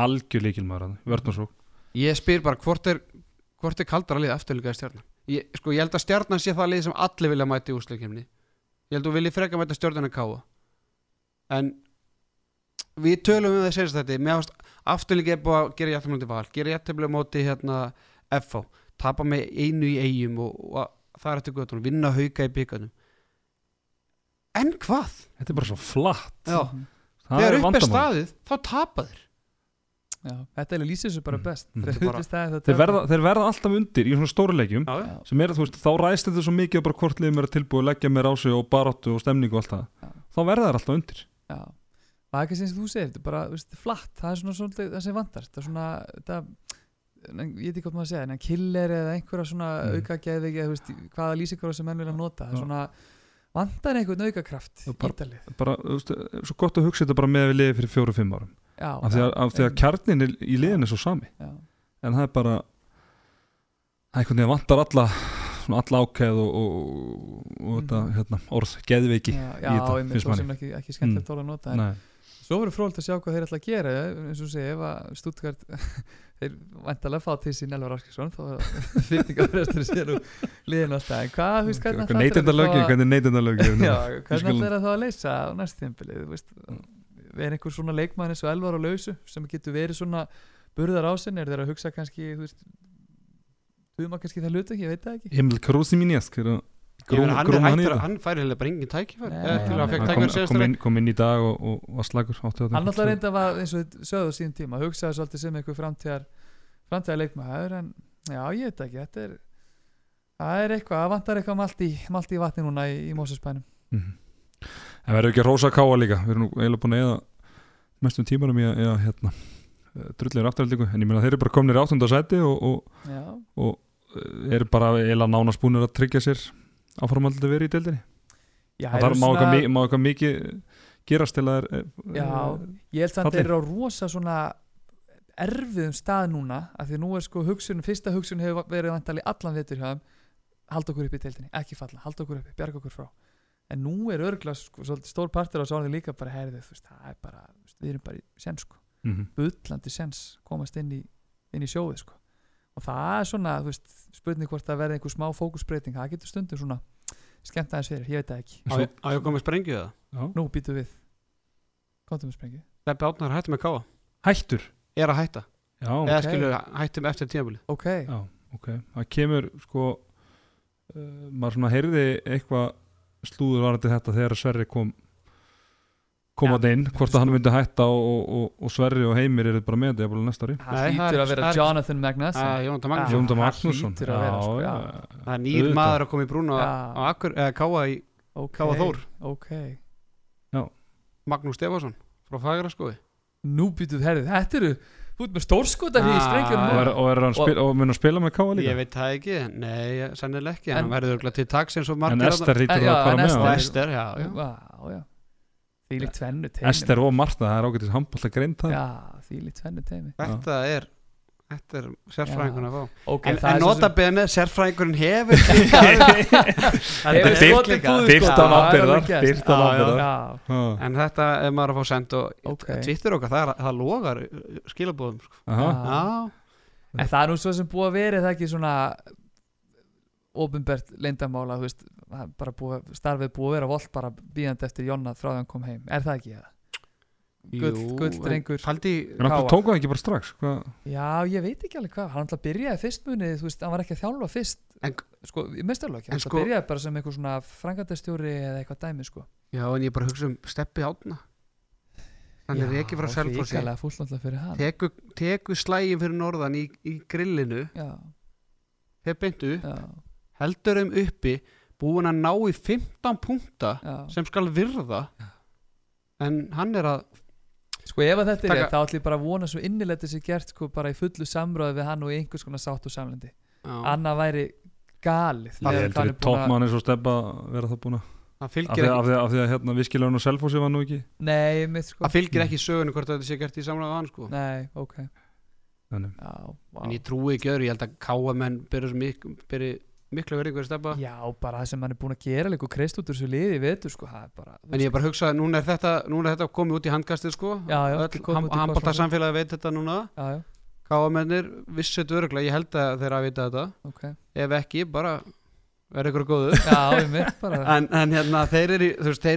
algjör líkilmaður vörn og svo ég spyr bara hvort er, hvort er kaldara lið afturlinga í stjarnan? Ég, sko, ég held að stjarnan sé það lið sem allir vilja mæta í úsleikimni ég held að þú vilji freka mæta stjarnan að káa en við tölum um það senast þetta afturlinga er búið að gera jættumlandi val gera jættumlandi móti hérna FH tapa með einu í eigum og, og það er eftir göttunum, vinna hauka í byggarnum en hvað? þetta er bara svo flatt. Já, það þegar er upp er staðið þá tapa þeir. Já, þetta er lýsir þessu bara Mm. best. Mm. Er bara- staðið, þeir verða, þeir verða alltaf undir í svona Já. sem er, þú veist, þá ræðst þetta svo mikið á bara hvort liðum er að tilbúið að leggja mér á sig og baráttu og stemningu og allt það. Þá verða þær alltaf undir. Já, það er ekki sem þú segir, þetta er bara, veist, flatt, það er svona svolítið það sem vantar, þetta er svona, þetta, en, ég veit ekki hvað maður að segja, en killer eða einhverja svona Mm. auka geði, veist, hvaða lýsingar sem menn vilja nota, það er svona, vantar einhvern aukakraft bara- ítalið. bara, veist, svo gott að hugsa þetta bara með við liðið fyrir fjóru-fimm árum Já, af því að, af því að kjarnin í liðin er svo sami Já, en það er bara það er einhvern veginn vantar alla svona alla ákæð og, og, og þetta Mhm. hérna, orð, geðveiki já, í já þetta, einmitt manni. sem ekki, ekki skemmtilegt mm. að nota, en Nei, svo verður frólægt að sjá hvað þeir ætla að gera, eins og þú segir, ef að Stuttgart, þeir vantarlega fá til sín Elvar Áskilsson, þá fyrtingarfrestur sér úr liðin alltaf, en hvað, þú veist, hvernig að fá- hvernig Við hvernig ætlar það þá að leysa á næst tímpili er einhver svona leikmann eins og elvar á lausu sem getur verið svona burðar á sinni, er þeir að hugsa kannski þú veist duðum að kannski það hluta ekki, ég veit það ekki. Emil Krúsi Minjask er að Meina, hann er hættur, hann færi heila bara engin tækifæri. Nei, til að hann- fekk tækifæri kom, síðast kom, inn, kom inn í dag og, og var slagur áttu hann alltaf reynda að var eins og sögðu á síðan tíma hugsaði svolítið sem einhver framtíðar framtíðar leikmaður en já, ég veit ekki, þetta er það er eitthvað, það vantar eitthvað malt í, malt í vatni núna í, í Mósusbænum Mhm. En verður ekki að rósa káa líka? Við erum nú eiginlega búin að eða mestum tímanum í að, að hérna, drullir afturhaldingu en ég meina þeir eru bara komnir búinir að áframaldið verið í deildinni það eru má eitthvað, mikið gerast til að er, Já, ég held samt Falli. þeir eru á rosa svona erfiðum stað núna af því að nú er sko hugsun, fyrsta hugsun hefur verið vantali allan þeim halda okkur upp í deildinni, ekki falla, halda okkur upp bjarga okkur frá, en nú er örgla sko, stór partur á orðið líka bara herðið, þú veist, það er bara, við erum bara í sens sko, Mhm. bullandi sens komast inn í, inn í sjóðið sko og það er svona, þú veist, spurning hvort það verði einhver smá fókusbreyting, það getur stundum svona skemmt aðeins fyrir, ég veit það ekki. Á ég- á ég að koma með sprengju það? Já. nú býtum við, komtum við sprengju. Beppi Átnar hættum með káa Hættur? Er að hætta. Já, Eða ok. skilur hættum eftir tímabilið. Ok, já, ok. Það kemur sko uh, maður svona heyrði eitthvað slúður varandi þetta þegar Sverri kom kom Já. að inn, hvort að hann myndi hætta og, og, og, og Sverri og Heimir eru bara með þetta jafnvel næsta ári. Það er- að vera er- Jonathan Magnusson. Að Jónata Já. Magnússon Jónda það hlýtur að vera, sko, já. Það er nýr maður að koma í brúna Já. á Akkur, eða káa í Káa Þór. ok, Magnús Stefansson frá Fagraskoði nú býtum við herðið, þetta eru þú ert með stórskotar í Ah, sprengjum og, er, og, er hann Og- og að spila með Káa líka? Ég veit það ekki, nei, sennilega ekki. En- en hann verður til taks eins og en margir Ester En- hýttur já, að fara með því líkt tvennu teimi Ester og Marta, það er ágættis handbólta greint það já, því líkt tvennu teimi Þetta er Þetta er sérfræðingun að fá. Ok, En, það en er svo sérfræðingurinn hefur Það. Er Já, ábyrgðar. já, Já. En þetta er maður að fá send og. Twitter okkar, það, það logar skilabóðum sko. Já, En það er nú svo sem búið að vera það ekki svona bara búið, starfið búið að vera volt bara bíðandi eftir Jonna frá því hann kom heim. Er það ekki það? Gull, drengur. Káa. tók það ekki bara strax? Hvað? Já, ég veit ekki alveg hvað, hann alltaf byrjaði fyrst munið, þú veist, hann var ekki að þjálfa fyrst. En- sko, ég minnst alveg ekki, hann sko- byrjaði bara sem einhver svona frangandastjóri eða eitthvað dæmi, sko. Já en ég bara hugsa um Steppi Átna Hann er ekki frá hann. Teku, teku slægin fyrir norðan í, í grillinu. Já, Hef beintu, já, heldur þeim uppi Búin að ná í 15 punkta já. sem skal virða. En hann er að Sko ef að þetta er Taka- rétt, þá ætlum ég bara að vona svo innilegt þessi gert sko bara í fullu samröðu við hann og í einhvers konar sátt og samlendi já, Annað væri galið. Það er hann heldur er búinn að- vera það búin að af því að, því að, af því að hérna, viskilöðun og selfósi var nú ekki Nei, mitt sko. Það fylgir ekki sögunu hvort þetta sé gert í samræðu hann sko. Nei, ok. Já, vá. En ég trúi ekki öðru, ég held að káamenn byrja miklu verið einhverju steppa Já, bara það sem hann er búin að gera líka og kreist út úr þessu liði, vetur sko bara En ég bara að hugsa, núna er þetta, er þetta komið út í handkastið sko. Handbólta samfélagi veit þetta núna. Káamennir þetta öruglega, ég held að þeirra að vita þetta. Ok. Ef ekki, bara verða ykkur góðu Já, mitt en, en hérna, þeir eru,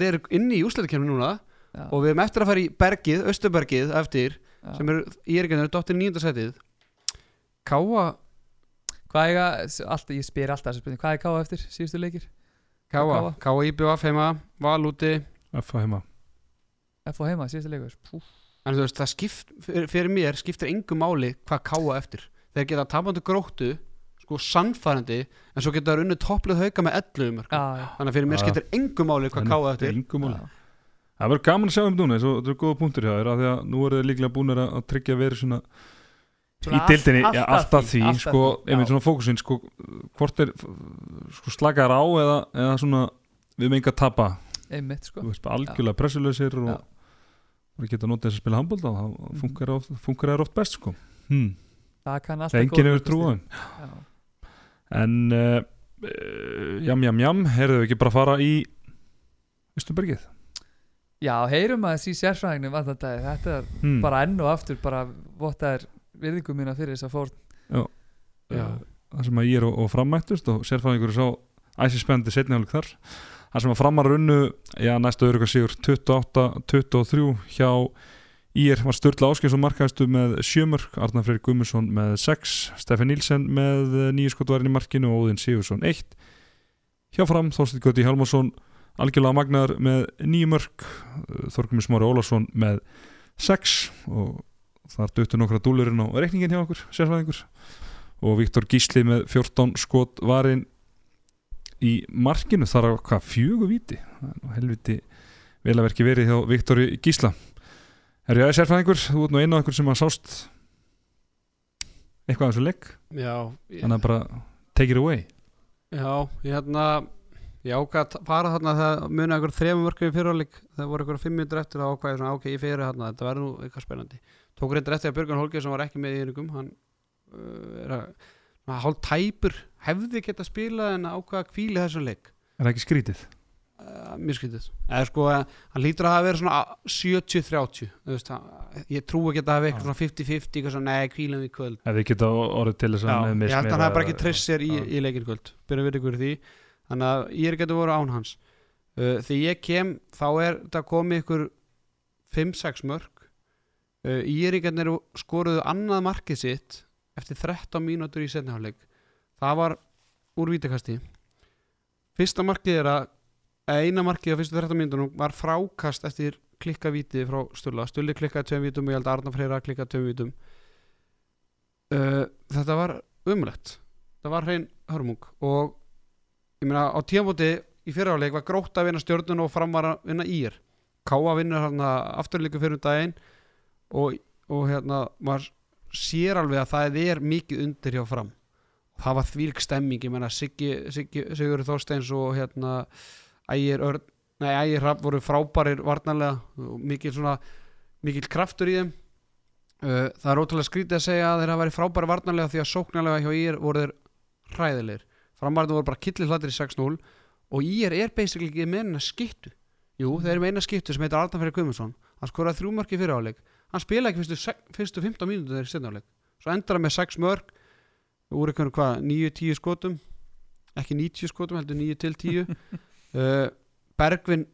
eru inni í úsleitakefni núna já, og við erum eftir að fara í bergið, Östubergið eftir, já. sem eru í erikinu dottir nýjöndarsætið Káa Hvað er það, alltaf, ég spyr alltaf þessu spurning Hvað er káa eftir síðustu leikir? Káa. Káa IBF heima Val úti, F að heima. F og heima, síðustu leikur. En þú veist, það skipt fyrir, mér skiptir engu máli hvað Káa eftir. Þeir geta tapandi gróttu sko sannfærandi, en svo geta það unnu topplið hauka með 11 mörg Já, já, þannig að fyrir mér skiptir engu máli hvað Engum máli. já. Það verður gaman að sjá um núna eins og þetta er góða punktur hjá þér af því að nú eru þið líklega búinir að að tryggja verið svona Svona í dildinni, allt- já, allt að alltaf því, því, allt að sko, einmitt svona fókusin sko, hvort er sko, slakar á eða, eða svona við með enga að tapa, Einmitt sko. Þú veist, algjörlega pressulösir og bara geta notið þess að spila handbólda og það funkar oft, funkar þær oft best sko. Hmm. Það kann alltaf enginn hefur trú á þeim. Já, en uh, jam jam jam, heyrðu við ekki bara að fara í Östubergið já heyrum að þessi sérfræðingum að þetta Þetta er hmm. bara enn og aftur bara vottaðir virðingu mína fyrir þess að fór Já. það sem að ég er og, og frammættust og sérfæðingur sá æsispennandi setni hálfleik þar. Það sem að framar unnu já, næsta öðru sigur 28-23 hjá Ír var Sturla Áskins og markaðistu með sjömörk, Arnar Freyr Gummusson með 6, Steffi Nílsen með nýju skotvarinn í markinu og Óðinn Sigursson 1 hjá fram Þorstein Göti Hjálmarsson algjörlega magnar með nýju mörk Þorgumur Smári Ólafsson með 6 og þar döttu nokkra dúlurinn á reikningin hjá okkur, sérfæðingur og Viktor Gísli með 14 skot varinn í markinu. Þar á hvað nú helviti vel að verki verið hjá Viktor Gísla. Er ég aðeins sérfræðingur, þú ert nú einu af einhver sem að sást eitthvað af þessu legg. Ég, þannig að bara take it away. Já, ég hérna ég ákvað að fara þarna það muni einhver þremur mörgum í fyrirháleik það voru einhver fimm minnur eftir að ákvæði svona ok, ég fyrir þarna, þetta verður nú eitthvað spennandi tók reyndar eftir að Björgun Holgeir sem var ekki með í einingum. Hann uh, er að svona hálf tæpur hefði geta spilað en ákvaða kvíli þessum leik. Er það ekki skrítið? uh, mjög skrítið. Eða sko uh, hann lítur að hafa verið svona 70-30 þú veist, hann- ég trú að það hafa eitthvað svona 50-50 eitthvað svona nei kvílum í kvöld. Ef þið geta orðið til þess að ég held að hann hafi bara ekki treyst sér í, í leikinn kvöld. Byrja við ykkur því. Þannig að ég er getur voru án hans. Uh, þegar ég kem þá er þetta komið ykkur 5-6 mörg Íringarnir skoruðu annað markið sitt eftir 13 mínútur í setniháleik það var úr vítakasti. Fyrsta markið er að eða eina markið á fyrstu 13 mínúturinn var frákast eftir klikka vítið frá Sturla Sturli klikkaði tveim vítum og ég held að Arna Freyra klikkaði tveim vítum. Uh, þetta var umlegt það var hrein hörmung og ég meina á tímafóti í fyriráleik var grótt að vinna stjörnun og fram var að vinna ír. Káa vinnur hérna afturleiku fyrir um daginn og, og hérna maður sér alveg að það er mikið undir hjá fram. Það var þvílk stemming ég meina Siggi, Sigur Þorsteins og hérna Ægir Örn nei Ægir Rapp voru frábærir varnarlega mikil svona mikil kraftur í þeim. Það er ótrúlega skrítið að segja að þeir hafa verið frábæri varnarlega því að sóknarlega hjá IR voru þeir hræðilegir. Framarðin voru bara killir hlættir í 6-0 og IR er basically ekki með eina skittu. Jú, þeir eru með eina skittu sem heitir Arnafæri Guðmundsson. Hann skoraði þrjú mörk í fyrir áleik hann spilaði ekki fyrstu, fyrstu 15 mínútur þegar í setna áleik svo endar hann með 6 mörk úr einhvern hvað, 9-10 skotum? Ekki 90 skotum, heldur 9 til 10 uh, Bergvin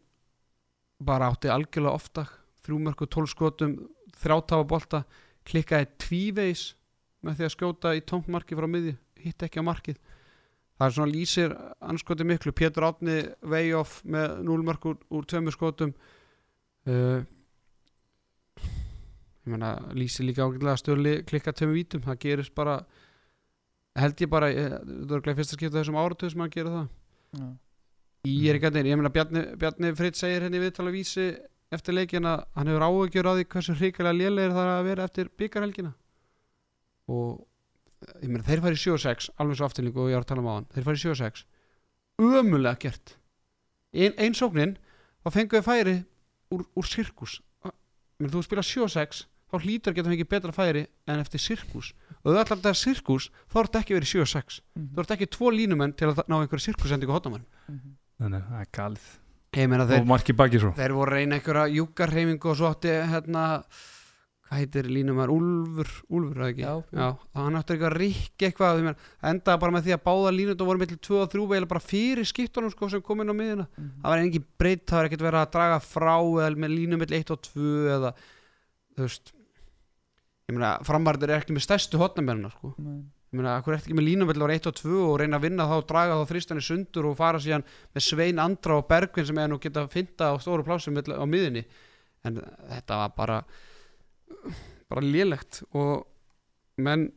bara átti algjörlega ofta þrjú mörk og 12 skotum þrjátafa bolta. Klikkaði tvívegis með því að skjóta í tómt marki frá miði hitt ekki á markið. Það er svona lýsir anskoti miklu. Pétur Átni way off með 0 mörk úr, tveimur skotum. Uh, meina lýsir líka ágætlega að stjórli klikka tveimur vítum. Það gerist bara held ég bara, ég, það er glæð fyrsta skipta þessum áratöð sem að gera það. Já. ég er ekki að ég meina Bjarni, Bjarni Fritt segir henni viðtala vísi eftir leikin að hann hefur áhugjur á því hversu hrikalega lélegir það er að vera eftir byggarhelgina og ég meina þeir færi 7-6 alveg svo afturlingu og ég var að tala um á hann þeir færi 7-6 ömulega gert. Ein, ein sóknin þá fenguðu færi úr, úr sirkus. Menn þú spila 7-6 þá hlýtur að geta fengið betra færi en eftir sirkus og þú ætlar að það er sirkus þá er þetta ekki verið 7-6 Mhm. þú ert ekki tvo línumenn til að ná einhverju sirkusendingu hóttamann Mhm. Nei, nei, það er galið ég meina þeir, Og marki baki svo þeir voru að reyna einhverja júkarreifingu og svo átti hérna hvað heitir línumar, Úlfur Úlfur, eða ekki? Já. hann átti eitthvað rikki eitthvað ég meina, endaði bara með því að báða línundum voru með til 2 og 3 veila bara fyrir skiptunum sko, sem kom inn á miðina Mhm. það var engin breytt, það var ekkert verið að draga frá eða með línum mill 1 og 2 eða þú veist ég meina, framarður er ekki með stærstu hotnamennina sko. Nei. ég meina, akkur er ekki með línumell ára 1 og 2 og reyna að vinna þá og draga þá þrýstanir sundur og fara síðan með Svein Andra og Bergvin sem er nú geta að finna á stóru plásum á miðinni en þetta var bara bara lélegt. Og menn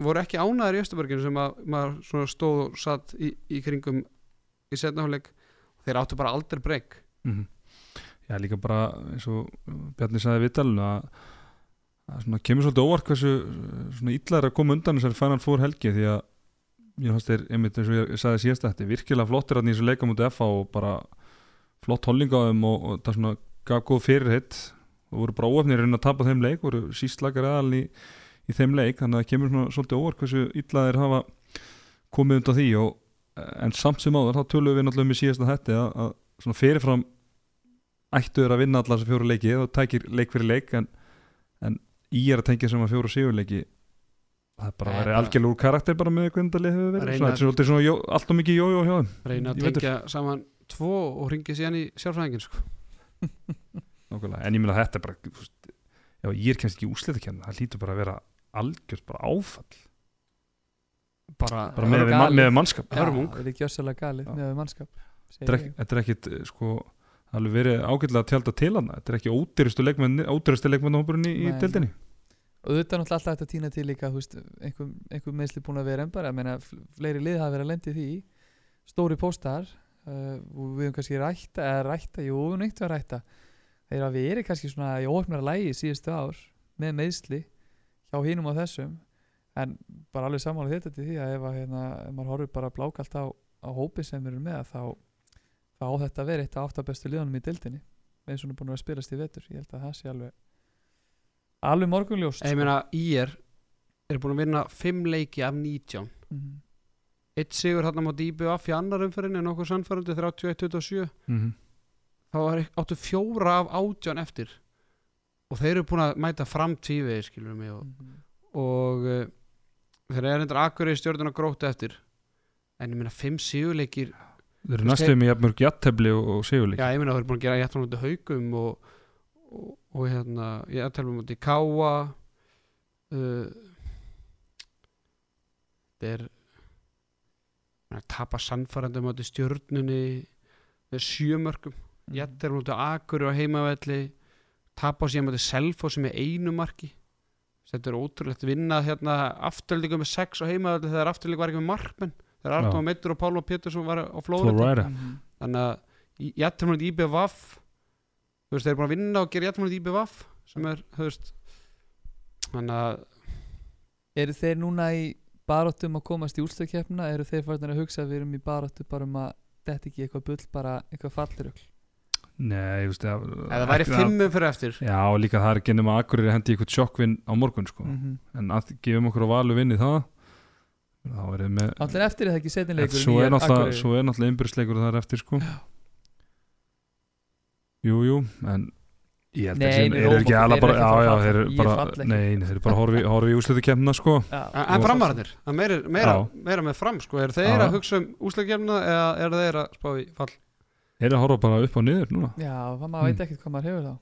voru ekki ánæður í Östuborginu sem að maður svona stóð og satt í, í kringum í setnafleik þeir áttu bara aldrei breyk. Mm Já, líka bara eins og Bjarni sagði við talinu að, að svona, kemur svolítið óvart hversu illa er að koma undan þessari Final Four helgi því að ég fannst þeir, einmitt eins og ég sagði síðast þetta er virkilega flottir að í þessu leika mútið FH og bara flott þeim og, og það svona gaf góð fyrirhitt og voru bara óöfnir að tapa þeim leik voru sístlakar aðal í, í þeim leik þannig að það kemur svona, svolítið óvart hversu illa þeir hafa komið undan því og, en samt sem áður þá tölum við náttúrulega um í síðasta þetta að, að svona fyrirfram ættu þeir að vinna allar þessu fjóru leiki og tækir leik fyrir leik en, en í er að tengja sem að fjóru síður leiki það er bara að vera úr karakter bara með það hefur verið. Reyna svona, þetta er svona jó, alltaf mikið jójó hjá þeim. Reyna að tengja saman tvo og ringi síðan í sjálfræðingin sko. Nákvæmlega. en ég meina þetta er bara veist, já, ég er kannski ekki úslita kenna það lítur bara að vera algjört bara áfall. Bara, bara með, voru með, mannskap. Það er ekki össalega galið Já. með mannskap þetta er, ekkit eh, sko alveg verið ágætlega að tjálta til hann þetta er ekki ódýrustu leikmenn ódýrustu leikmennahópurinn í, í deildinni. Og þetta er náttúrulega alltaf hægt að týna til líka einhver, einhver meðsli búin að vera en bara, meina, fl- fleiri lið hafa verið að lendi því. Stóri póstar uh, við höfum kannski rætta eða rætta, jú, við höfum neitt að rætta þeir hafa verið kannski svona í óöfnara lægi síðustu ár með meðsli hjá hinum á þessum en bara alveg sammála þetta til því að ef, að, hérna, ef maður horfir bara blákalt á, á hópi sem við erum með þá, þá á þetta að vera eitt af áttabestu liðanum í deildinni eins og hann er búin að spilast í vetur ég held að það sé alveg alveg morgunljóst ég meina IR er búin að vinna 5 leiki af 19 Mhm. eitt sigur hann á móti IBF í annar umferðinni nokkuð sannfærandi 31-27 Mhm. þá er áttu fjóra af átján eftir og þeir eru búin að mæta fram tvívegi skilur mig og, Mhm. og uh, þeir eru endur akkur í stjórnuna grótt eftir en ég meina 5 sigurleikir Þeir eru næstuðum í jafnmörg jattefli og, og sigurleik já ég meina þeir eru búin að gera jættan mútið haugum og, og, og hérna jættan mútið káa uh, þeir eru að tapa sannfærandi mútið stjórnunni með sjömörkum Mhm. Jettir mútið Akuri á heimavelli tapa á síðan mútið Selfoss með einu marki. Þetta er ótrúlegt vinna hérna afturlíku með sex á heimavelli þegar afturlíku var ekki með markmenn þegar. Arnó Meittur og Pálma Pétursson var á Florida Mhm. þannig að mútið IBVF þú veist þeir eru búin að vinna og gera mútið IBVF sem er þú veist þannig að eru þeir núna í baráttum að komast í úrstöðkeppna eru þeir farin að hugsa að við erum í baráttu bara um að þetta ekki eitthvað bull bara eitthvað fallirögl Nei, ég veist eða það væri fimmum fyrir eftir. Já, líka það er ekki nema að Akureyri hendi eitthvað sjokkvinn á morgun sko. mm en að gefum okkur á valu vinni það þá er þið með allir eftir er það ekki setinleikur svo er náttúrulega, er innbyrðsleikur þar eftir sko. Jú, jú, en ég held að þeir eru ekki alveg bara, ekki að já, já, þeir eru bara falla ekki. nei, nei, þeir eru bara að horfi, horfi í úsliðu kemna sko. En það meira, meira, Já. meira með fram sko, er þeir að hugsa um úsleikjafna eða er þeir að spá í fall? Eru að horfa bara upp og niður núna? Já, það maður veit ekkert hvað maður hefur þá.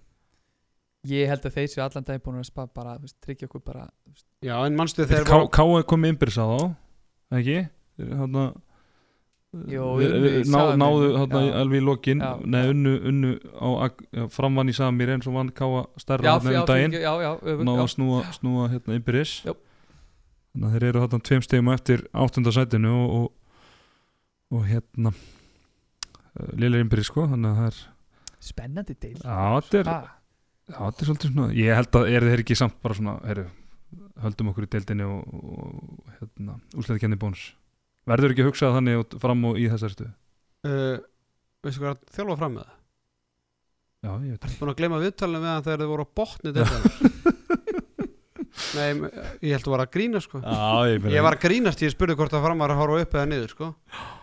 Ég held að þeir séu allan dag búin að spa bara, tryggja okkur bara já, en mannstu þeir Ká- Ká er komið innbyrðs á þá ekki? Hanna, Jú, við, unnu í ná, náðu þarna alveg í lokin. Nei, unnu, unnu á, framvann í Samir eins og vann Káa stærra já, þarna já, um daginn. náðu að snúa, snúa hérna Jú. þannig að þeir eru þarna tveim stegum eftir áttundasætinu og, og, og hérna uh, Lille innbyrðis sko þannig að það er spennandi deil er, já, þetta er svolítið svona Ég held að er þeir ekki samt bara svona heru, höldum okkur í deildinni og, og hérna, úslega kenni bónus. Verður ekki að hugsa þannig út fram og í þessari stuðu uh, veistu hvað er að þjálfa fram með það? Já, ég veit búin að gleyma viðtalinu með hann þegar þið voru á botni nei, ég held að var að grína sko. Já, ég, ég var að grínast því ég spurði hvort það fram var að horfa upp eða niður sko.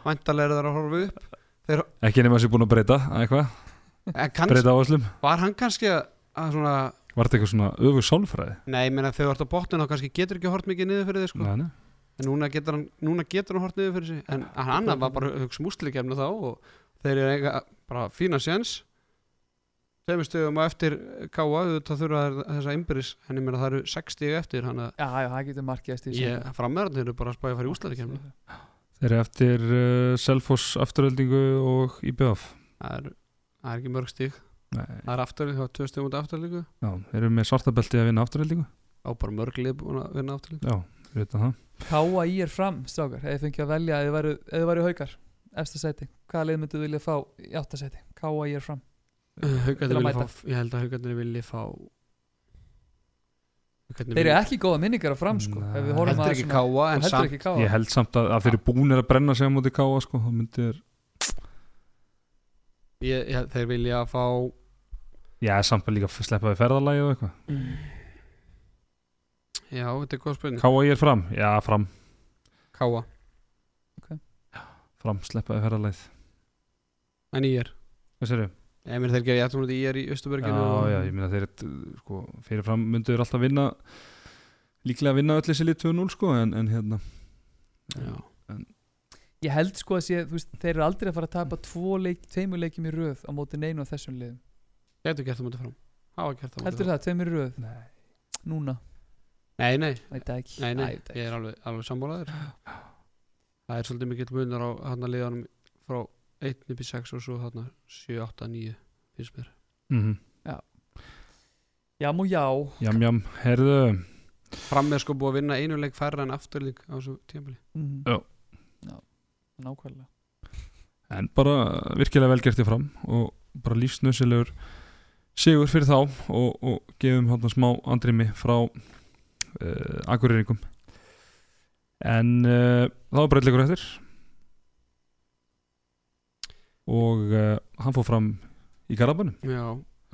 Væntalega er það að horfa upp. Ekki nema að sé búin að breyta eitthvað, breyta áherslum? Var hann kannski að að svona Var þetta eitthvað svona öfug sálfræði? Nei, ég meina þegar þú ert á botninu þá kannski getur ekki hort mikið niður fyrir þig sko. Nei, nei. en núna getur, hann, núna getur hann hort niður fyrir sig. En hann annar var bara að hugsa um þá og þeir eru eiga bara fína séns. Tveimur stöðum á eftir káa það þurfa þær þessa innbyrðis en ég meina það eru 60 eftir hann að já, já, það getur markið ég frammeðarnir eru bara að spæja að fara í úslikefni Þeir eru eftir uh, Selfoss afturöldingu og IBF það er, það er það er afturlík, það er tvö stöðum út afturlíku já, þeir eru með svartabelti að vinna afturöldingu á bara mörg lið búin að vinna afturlíku Já, við veitum það. Káa í er fram, strákar, eða þið fengið að velja eða væru, eða væru haukar, efsta seti hvaða leið myndu vilja fá í átta seti Káa í er fram. Að fá ég held að haugarnir vilja fá Þeir eru ekki góða minningar á fram sko ef við heldur að ekki káa en samt ekki káa Ég held samt að, að þeir eru búnir að brenna sig á móti káa sko, þá myndir ég, ég, þeir vilja fá Já, samt að líka sleppa við ferðalagi og eitthvað. Já, þetta er góð spurning. Káa ég er fram, já fram. Káa Fram, sleppa við ferðalagið. En ég er? Hvað sér ég meina þeir gerir jættum ég er í Já, Östuberginu já, ég meina þeir sko, fyrirfram myndu þeir alltaf vinna líklega vinna öll þessi lið 2-0 sko, en, en hérna. Já. Ég held sko að sé, þú veist, þeir eru aldrei að fara að tapa tvo leik, tveimur leikjum í röð á móti neinu á þessum liðum getur gert það mútið fram. Hafa gert það móti Heldur fram. það, tveimur í röð? Nei. Núna, nei, nei, veit það ekki. Nei, nei, veit það ég er alveg, alveg sammálaður. Það er svolítið mikill munur á hann að liðanum frá 1 upp í 6 og svo hann 7, 8, 9 finnst mér. Mm Já, mú já, Jam, jam, herðu fram er sko búið að vinna einu leik færra en afturlík á þessu tímabili. Mm Já. já Nákvæmlega. En bara virkilega vel gert þér fram og bara lífsnöðsilegur sigur fyrir þá og, og gefum hérna smá andrými frá uh, akureyringum. En uh, þá er breytleikur eftir. Og uh, hann fór fram í Garabænum já,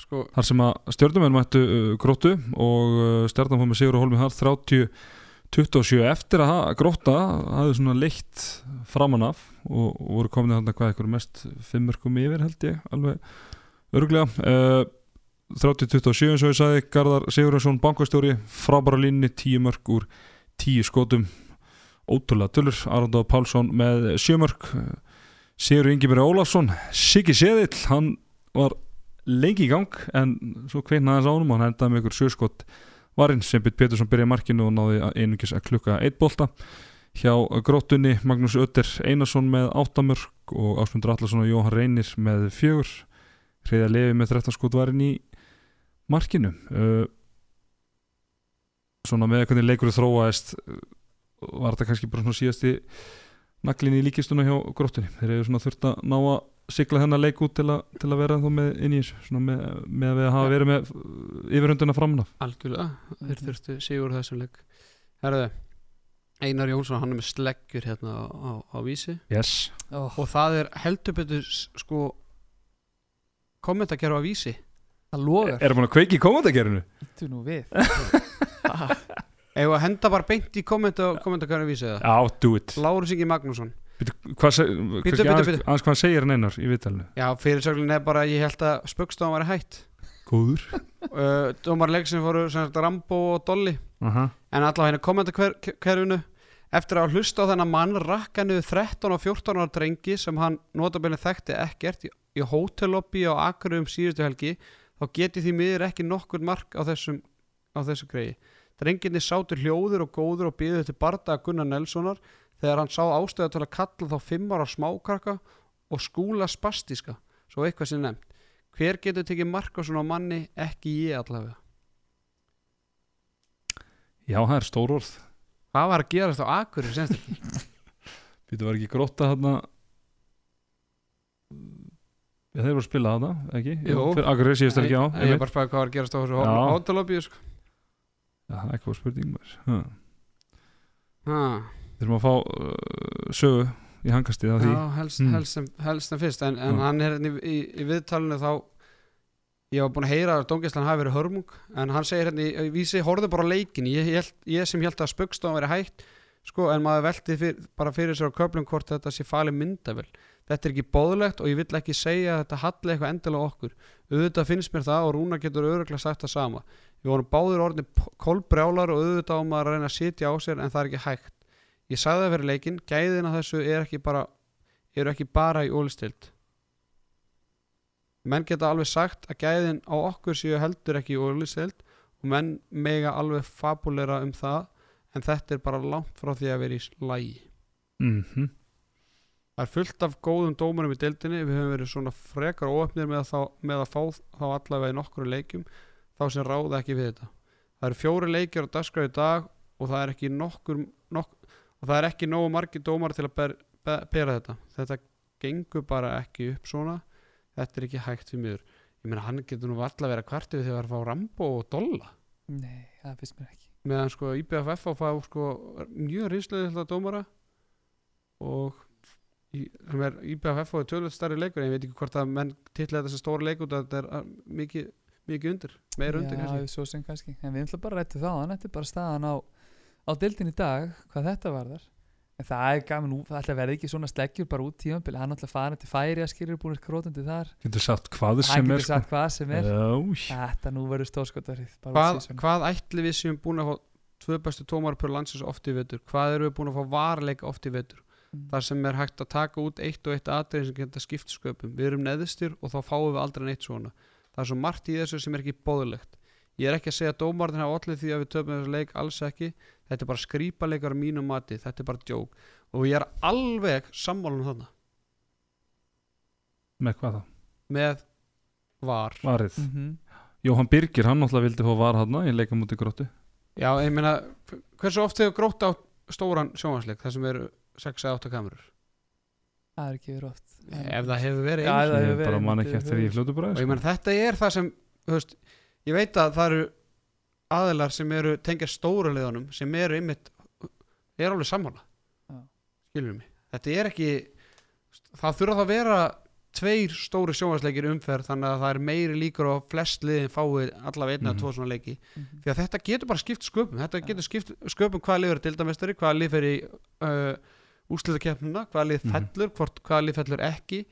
sko, þar sem að stjórnumenn mættu uh, gróttu og stjarnan fór með Sigur og Holmi Hart 30-27 eftir að grótta hafði svona leitt framan af og, og voru komin þarna hvað eitthvað mest fimmörkum yfir held ég alveg örglega uh, 30-27 eins og ég sagði Garðar Sigurðarsson bankastjóri frábæra línni 10 mörg úr 10 skotum. Ótrúlega tölur Arnóð Pálsson með 7 mörg Sigur Ingeberg Ólafsson Siggi Seðill, hann var lengi í gang en svo kveitnaði hans ánum og hann endaði með ykkur sjöskott varinn. Sem Bitt Pétursson byrjaði markinu og náði einungis að klukka eitt bolta. Hjá gróttunni Magnús Ötter Einarsson með áttamörk og Ásmundur Allarsson og Jóhann Reynir með fjögur. Hreiða lefi með 13 skott varinn í markinu uh, svona með hvernig leikur þróaðist uh, var þetta kannski bara svona síðasti naglin í líkistuna hjá gróttunni? Þeir eru svona þurft að ná að sigla þennan leik út til, a, til að vera þá með inn í þessu svona með, með að hafa verið með yfirhunduna framna algjörlega þeir þurftu sigur þessum leik. Herðu, Einar Jónsson hann er með sleggjur hérna á, á, á vísi. Yes. oh, og það er heldur betur sko kommentakerfi á vísi það logar, er það búin að kveiki í komandagerinu? þú nú við. Eða að henda bara beint í kommenta, kommentakerfi á vísi eða já, do it. Lárus Ingi Magnússon. Býtu, aðeins, bíddu. aðeins hvað segir hann einar í viðtalinu? Já, fyrirsöglun er bara að ég held að spöggstofan væri hætt. Góður. Uh, dómar leiksin fóru sem sagt Rambo og Dolly. Aha. en allavega henni kommentakerfinu eftir að hlusta á þennan mann rakka niður 13 og 14 ára drengi sem hann notabene þekkti ekkert í, í hótellobby á Akureyri um síðustu helgi þá geti því miður ekki nokkur mark á þessum, á þessu greiði drenginni sátu hljóður og góður og býðu til bardaga Gunnar Nelssonar þegar hann sá ástæðu til að kalla þá 5 ára smákrakka og skúla spastíska svo eitthvað sem nefnt. Hver getur tekið mark á svona manni? Ekki ég allavega. Já, það er stór orð. Hvað var að gerast á Akureyri senst ekki Býtu var ekki gróta þarna? Já, þeir voru að spila þarna, ekki? Jú. Fyrir Akureyri síðust ekki á ég er bara spæði hvað var að gerast á þessu hótelobby sko. Já, það er eitthvað spurning maður. Ha. ha, Við erum að fá uh, sögu í hangastið af því Já, helst, Mm. helst, sem, helst sem fyrst en, en Já. hann er hérna í, í, í viðtalinu þá ég var búin að heyra að Dóngislan hafi verið hörmung en hann segir hérna vísi, horfðu bara leikin ég, ég, ég sem held að spöggstofan veri hætt sko, en maður velti fyr, bara fyrir sér á köflum hvort þetta sé falið myndavel þetta er ekki bóðlegt og ég vill ekki segja að þetta halli eitthvað endilega okkur. Auðvitað finnst mér það og Rúna getur öruglega sagt það sama. Við vorum báður orðin kolbrjálar og auðvitað á maður að reyna að sitja á sér en það er ekki hægt. Ég sagði það fyrir leikin, gæðin að þessu er ekki bara, eru ekki bara í ólistild menn geta alveg sagt að gæðin á okkur séu heldur ekki í ólistild og menn mega alveg fabulera um það en þetta er bara langt frá því að vera í lægi mm Það er fullt af góðum dómurum í deildinni. Við höfum verið svona frekar óöfnir með með að fá þá allavega í nokkru leikjum. Þá sem ráða ekki við þetta. Það eru fjóri leikjar á dagskrá í dag og það er ekki nokkur nokk, og það er ekki nógu margir dómar til að ber, ber, bera þetta. Þetta gengur bara ekki upp svona. Þetta er ekki hægt við miður. Ég meina hann getur nú alltaf verið að kvartu þegar það er að fá Rambo og Dolla. Nei, það finnst mér ekki. Meðan sko IBFF á fá sko mjög reynslega dómara og sem er IBFF og er tölvöld stærri leikur en ég veit ekki hvort að menn titla þetta sem stóra leikur þetta er uh, mikið, mikið undir meira undir já, kannski. svo sem kannski. En við ætlum bara að rættu það þetta er bara staðan á, á dildin í dag hvað þetta varðar. En það er gaman, nú, það ætla að verða ekki svona sleggjur bara út tímabili, hann ætla að fara til færi að skilur búin krótandi þar. Getur sagt hvað sem er sko. sagt hvað sem er. Þetta nú verður stórskotarið hvað, hvað ætli við sem búin að fá tvö bestu tómar per landsins oft í vetur? Hvað eru við búin að fá varleika oft í vetur Mm. þar sem er hægt að taka út eitt og eitt atrið sem geta skipt sköpum. Við erum neðstir og þá fáum við aldrei neitt svona. Það er svo margt í þessu sem er ekki bóðulegt ég er ekki að segja að dómarðin hafa allir því að við töfum þessu leik alls ekki. Þetta er bara skrýpaleikar á mínum mati. Þetta er bara djók. Og ég er alveg sammálun þarna. Með hvað þá? með var. Varið. Mm -hmm. Jóhann Birgir, hann náttúrulega vildi fá var hann í leikamóti gróttu. Já ég meina hversu oft hefur grótt á stóran sjónvarsleik þar sem eru 6-8 kamerur. Það er ekki verið oft. Ef það hefur verið Já, einu ef það hefur Ég bara verið man myndi ekki eftir í fljótu bræði og ég meina þetta er það sem veist, ég veit að það eru aðilar sem eru tengja stóra liðunum sem eru einmitt er alveg sammála. Já. skilur mig, þetta er ekki það þurfa það að vera tveir stóri sjónvarsleikir umferð þannig að það er meiri líkur að flest liðin fái allavega einn eða Mhm. tvo svona leiki. Mhm. því að þetta getur bara skipt sköpum. Þetta getur skipt sköpum hvaða lið er dildamestari hvaða lið fer í uh, úrslitakeppnina hvaða lið Mhm. fellur, hvort hvaða lið fellur ekki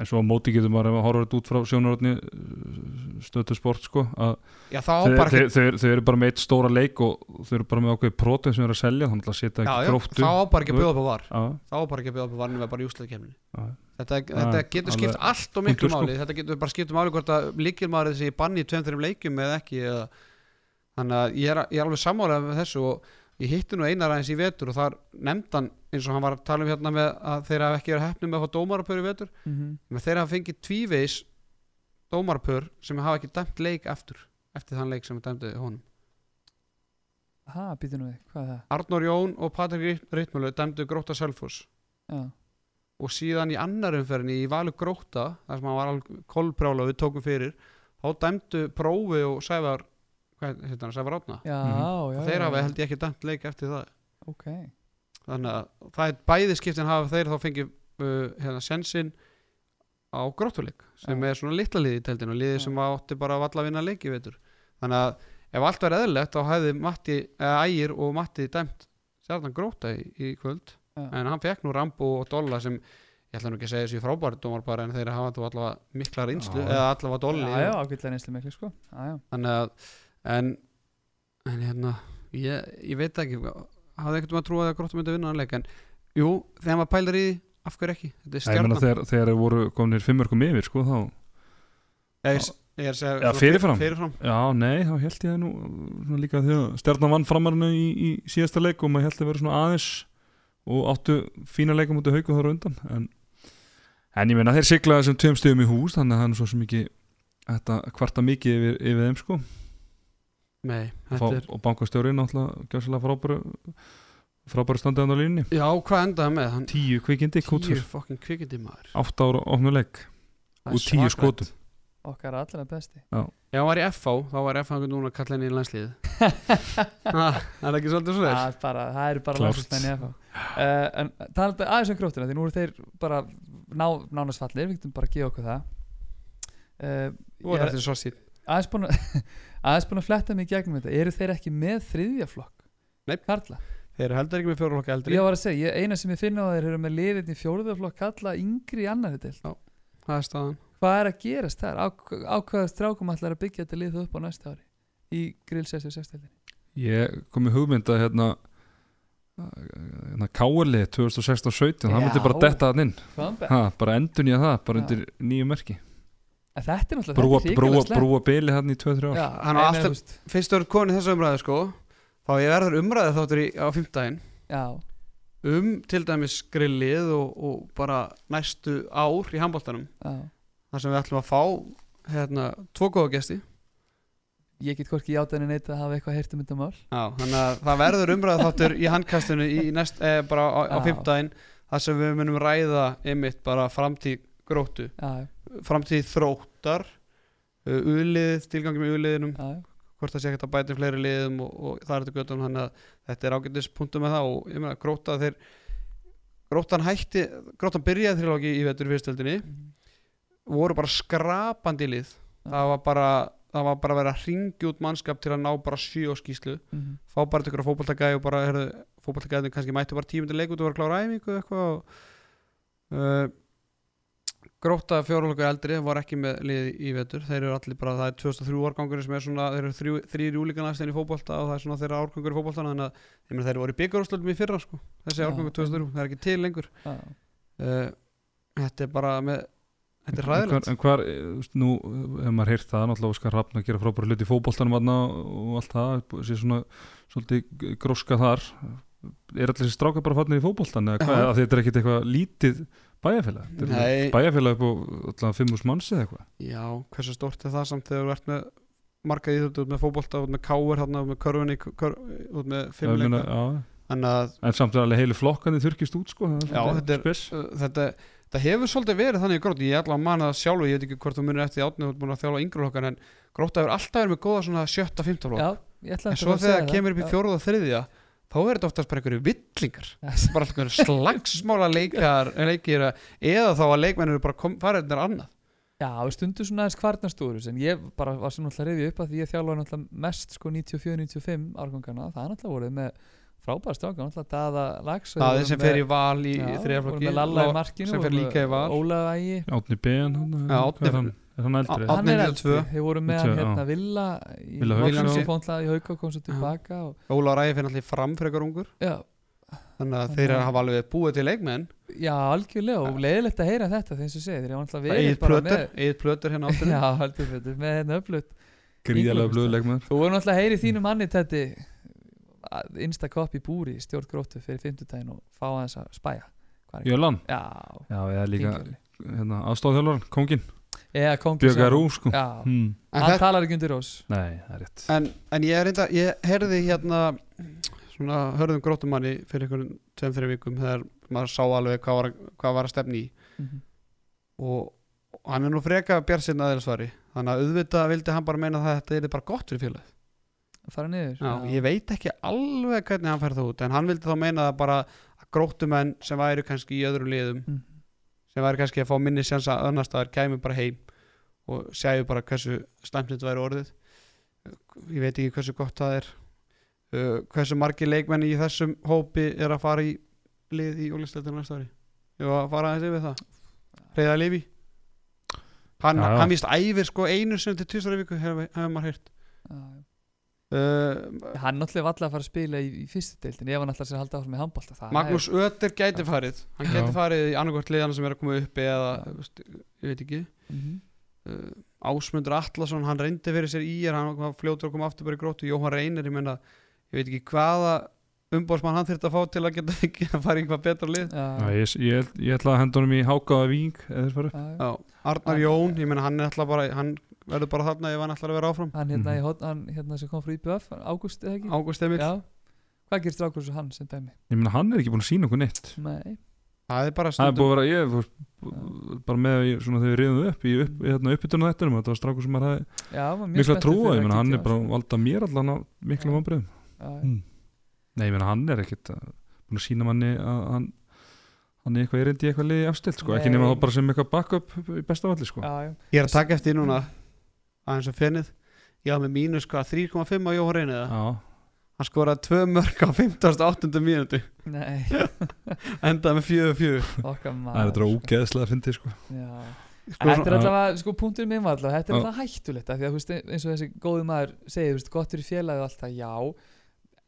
en svo á móti getur maður maður horfður þetta út frá sjónarotni stötu sport sko að já þeir, bara þeir, ekki þeir, þeir eru bara með eitt stóra leik og þau eru bara með ákveði prótein sem eru að selja þannig að setja ekki gróftu þá á bara ekki að bjóða upp á var þá á bara ekki að bjóða upp á var nema bara í úrslitakeppninu já. þetta, þetta getur skipt allt og miklu sko. máli þetta getur bara skipt máli hvort að líkilmaður þessi banni í tveim þeirrim leikjum eða ekki eða, þannig að ég er, ég er alveg sammálað með þessu og ég hitti nú einar aðeins í vetur og þar nefndan eins og hann var að tala um hérna með að þeir hafa ekki verið hefnum með að fá dómarapör í vetur. Mhm. með þeir hafa fengið tvíveis dómarapör sem hafa ekki dæmt leik eftir eftir þann leik sem er dæmdi honum. Ha, býtu nú við, hvað er það? Arnór Jón og Patrik Rittmjölu dæmdu gróta Selfoss. Já, og síðan í annar umferðinni í Valur Gróta þar sem hann var kolprjála við tókum fyrir þá dæmdu Prófi og Sævar hvað heitir hann, Sævar Átna já, Mhm. já þeir já, hafa já. held ég ekki dæmt leik eftir það ok, þannig að það er bæði skiptin hafa þeir þá fengið uh, hérna sensin á gróttuleik sem Já. er svona litla liði í teldinu liði Já. sem átti bara að valla að vinna leiki veitur þannig að ef allt var eðlilegt þá hefði Matti, eða Ægir og Matti dæmt sérðan gróta í, í kvöld Já. en hann fekk nú Rambo og Dolla sem ég ætla nú ekki að segja þessu frábæri dómar bara en þeir hafa þú allavega mikla reynslu Já. eða allavega Dolli já, já, ákveðlega einslega miklu sko já, já, þannig að en, en hérna ég, ég veit ekki hafði ekkert um að trúa að gróttu myndi að vinna hann leik en jú, þegar maður pælar í því, af hverju ekki þetta er Æ, stjarnan þegar, þegar þeir voru kominir fimmörkum yfir sko þá ég er, ég er að segja svona fyrirfram. fyrirfram. Já, nei, þá held ég það nú líka að stjarnan vann framarinu í, í síðasta leik og maður held að vera svona aðeins og áttu fína leikum út af hauku þar undan en, en ég meina þeir sigla þessum tveim stöðum í hús þannig að það er svo sem ekki þetta kvarta mikið yfir, yfir þeim sko nei, Fá, er og bankastjóri náttúrulega gjössalega frábæru frábæru standið hann á línni já, hvað endaði með? Hann tíu kvikindi tíu fokkin kvikindi maður. Átt ára ofnuleik Það er og tíu skotum. Okkar allra besti. Ef hann var í FH, þá var FH núna að kalla henni í landslið það er ekki svolítið svo það, er bara, það eru bara Klárt. lásastmenni uh, en talandi aðeins um grótuna því nú eru þeir bara ná, nánast fallir, við getum bara að gefa okkur það. Uh, aðeins búin að aðeins búin að fletta mig í gegnum þetta. Eru þeir ekki með þriðja flokk? Nei. Karla, þeir eru heldur ekki með fjóruflokka eldri. Ég var að segja, ég, eina sem ég finna á þeir eru með liðin í fjóruða flokk Karla yngri í annari del það er staðan. Hvað er að gerast þar, á, á hvaða strákum ætlar að byggja þetta lið upp á næsta ári í grill 66 ég kom í hugmynda hérna hérna Káli 2016-17 það Já. myndi bara detta hann inn. Ha, bara endun ég það, bara Já. undir nýju merki þetta er náttúrulega brúa, þetta er brúa, bili hann í 2-3 ár. Já, Hann á en, alltaf- þú veist, fyrst eru konið þessu umræðu sko. Þá ég verður umræðu þáttur í, á fimmtudaginn. Já, um til dæmis grillið og, og bara næstu ár í handbóltanum já. Þar sem við ætlum að fá hérna, tvo góða gesti. Ég get hvorki játa henni neitt að hafa eitthvað heyrt um þetta mál. Já, þannig að það verður umræðu þáttur í handkastinu í næst, eh, bara á, á Já. fimmtudaginn. Þar sem við munum ræða einmitt bara framtíð gróttu. Já, framtíð þróttar uh, uðlið, tilgangi með uðliðinum já, hvort það sé ekkert að bæta í fleiri liðum og, og það er þetta göttum þannig að þetta er ágætis punktum með það og ég meina gróta þeir grótan hætti, grótan byrjaði þrjóðlóki í vetur fyrstöldinni Mhm. voru bara skrapandi lið. Það var bara það var bara að vera að ringja út mannskap til að ná bara sjö á skýslu Mhm. fá bara til ykkur fótballtagæði og bara fótballtagæði kannski mættu bara tímundi leik út og vera klára æfingu eitthvað og, uh, gróta fjórulokar eldri var ekki með lið í vetur. Þeir eru allir bara, það er 2003 árgangur sem er svona, þeir eru þrjú, þrýr júlíkanastin í fótbolta og það er svona þeirra árgangur í fótbolta þannig að þeir voru í byggarúslutum í fyrra sko, þessi árgangur 2003, það er ekki til lengur. Uh, þetta er bara með þetta er ræðilegt en hvar, eh, nú hefur maður heyrt það náttúrulega Óskar Hrafn að gera frábæra hluti í fótboltanum þarna og allt það sé svona svolítið gróska þar. Er allir þessi strákar bara fannir í fótboltan eða hvað, þetta er ekkit eitthvað lítið bæjarfélag? Er bæjarfélag upp á allavega 5.000 manns eða eitthvað? Já, hversu stórt er það samt þegar þú ert með marga íþjótt út með fótbolta, út með hérna, út með körfunni, með fimmleika meina, já. þannig að en samt er alveg heilu flokkandi þurkist út sko, er Já, þetta er- uh, þetta, þetta hefur svolítið verið þannig í grót ég ætla að manna það sjálfu, ég veit ekki hvort þú munir eftir átnið þú ert búin að þjálfa yngri okkar en gróta hefur alltaf verið með góða svona sjötta, fymta flokk. Já, ég ætla en svo þegar það. kemur upp í fjóruð og þriðja þá er þetta oftast bara einhverju villingar. Bara einhverju slagsmála leikar leikir eða þá að leikmenn eru bara kom, farið þér annað. Já, við stundum svona aðeins kvarnastúður en ég bara var sem náttúrulega reyði upp að því ég þjálfa náttúrulega mest sko 94-95 árgangana, það er náttúrulega voruð með frábæra stráka, náttúrulega Daða Lags það er sem fer í val í markinu sem fer líka í val. Ólaf Ægi. Átni Ben hann, Já, er er eldri? Hann er 92. eldri, þeir voru með hann já. hérna Villa í já. Hauka kom svo tilbaka og, Óla Ræði fyrir allir fram fyrir ykkur ungur. Já, þannig að þeir að- hafa alveg búið til leikmenn. Já, algjörlega og leiðilegt að heyra þetta þegar ég segi, þeir eru náttúrulega verið bara plötur, plötur hérna áttur Já, heldur betur, með hérna öflut Gríðarlega Ingólfsson. blöðuleikmaður Þú voru náttúrulega að heyri þínu manni þetta Insta kopp í búri stjórn gróttu fyrir fimmtudaginn og fá aðeins að spæja. Hvað er- Jölan Já, Já, eða líka hérna, aðstofþjálfur, kongin Eða kongur Björgar Rú sko. Já, hmm. hann talar ekki undir ós Nei, það er rétt. En, en ég er reynda ég heyrði hérna svona hörðum grótumanni fyrir einhverjum tveim fyrir vikum þegar maður sá alveg hvað var, hvað var að stefni í. Mhm. og, og hann er nú freka bjart sinna aðeinsvari þannig að auðvitað vildi hann bara meina að þetta er bara gott fyrir félagið. Að fara niður. Já, ég veit ekki alveg hvernig hann fær það út en hann vildi þá meina það bara að gróttumenn sem væri kannski í öðrum liðum Mhm. Sem væri kannski að fá minni sjans að annars staðar kæmi bara heim og segju bara hversu slæmt þetta væri orðið. Ég veit ekki hversu gott það er. Uh, hversu margir leikmenni í þessum hópi er að fara í lið í ólisleitinu næsta ári? Ég var að fara aðeins yfir það. Reyða Lifi hann, hann víst æfir sko einu sem til tvisari viku hefur hef maður heyrt. Já, já. Uh, Hann náttúrulega var alltaf að fara að spila í, í fyrstu deildin ef hann alltaf sér að halda áfram með handbólta Magnús Ötter gæti farið hann Já. gæti farið í annarkvort liðana sem er að koma upp eða, Já. veist, ég veit ekki mm -hmm. uh, Ásmundur Atlasson, hann reyndi fyrir sér í er, hann var fljótur að koma aftur bara í grótu Jóhann Reynir, ég menna, ég veit ekki hvaða umbóðsmann hann þurfti að fá til að geta fengið að fara í eitthvað betra lið Já, Já, ég, ég, ég ætla að henda honum í Hákaða Vík já, já. Já, Arnar Jón, ég menna hann er alltaf bara hann verður bara þarna ef hann ætlar að vera áfram Hann hérna, í hot, hann hérna sem kom frá IBF Ágúst eða ekki Ágúst Emil, Já Hvað gerist Ágúst og hann sem dæmi? Ég meina hann er ekki búin að sína okkur neitt Nei það er bara Það er stundum búin að vera, ég, þú veist, bara með í- svona þegar við reyðum upp í upp, hérna, uppbytunum þetta þetta var strákur sem maður hafði Já, var mjög mikla spenntur trú á, fyrir ég meina hann er bara valda mér allan Já, já. mm. Nei, ég meina hann er ekkit uh, búin að sína manni að hann hann er eitthvað erindi í eitthvað liði afstilt sko, ekki Nei. nema þá bara sem eitthvað backup í besta valli sko. Já, já. Ég er að taka eftir núna aðeins að fennið ég hafa með mínus hvað 3,5 á eða? Já, hann skoraði tvö mörg á 58. mínútu. Nei, endaði með 4-4 okkar maður það er þetta ógeðslega að fyndi sko. Já. Sko, En þetta er allavega, sko, punkturinn minn var allavega, þetta er allavega hættulegt af því að, þú veist, eins og þessi góði maður segir, þú veist, gott fyrir félagið og allt það, já.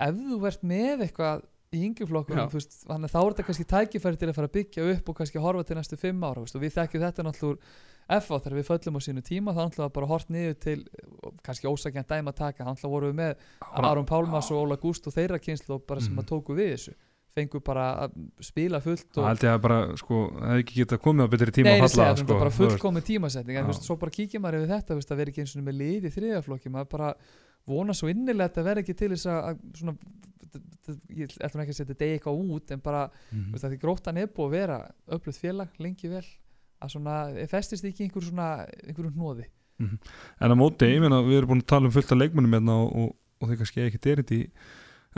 Ef þú ert með eitthvað í yngjuflokkunum, Já. þú veist, þannig að þá er þetta kannski tækifæri til að fara að byggja upp og kannski horfa til næstu fimm ára, þú veist, og við þekkjum þetta náttúrulega úr FA þegar við föllum á sínu tíma, þá náttúrulega bara hort niður til, kannski ósakjant dæma taka, þá vorum við með Aron Pálmas og Óla Gúst og þeirra kynslu bara sem Mhm. að tóku við þessu. Fengu bara að spila fullt Það og held ég að bara, sko, það hefði ekki getað komið á betri tíma Nei, að falla, sko, þetta er bara fullkomin tímasetning en veist, svo bara kíkja maður yfir þetta veist, að vera ekki eins og með lið í þriðaflokki maður bara vona svo innilega að verði ekki til þess að svona ég ætlum ekki að setja degi eitthvað út en bara, þú Mhm. veist, að því gróttan er búið að vera öflugt félag, lengi vel að svona, festist ekki einhver svona einhverjum hnóði En á móti, ég meina, við erum búin að tala um fullt af leikmennum hérna og, og, og þeir kannski ekkert erindi í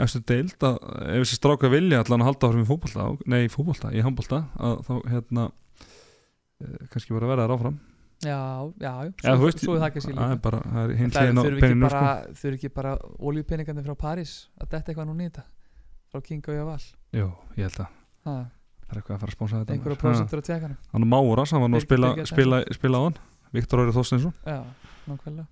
eftir deild að ef þessi stráka vilja allan að halda áfram í fótbolta, nei, í fótbolta, í handbolta að þá, hérna eh, kannski bara verða þær áfram. Já, já, já, svo, svo er það kannski það er bara, það er það hliðin á ekki peninu sko. þurfi ekki bara oljupeningandi frá París að detta eitthvað nú nýta frá King og Javal? Jú, ég held að ha, það er eitthvað að fara að spónsa þetta einhverja maður. prósentur að tjekka Hann er Máras, hann var nú að spila, spila, spila á hann. Viktor Árið nákvæmlega.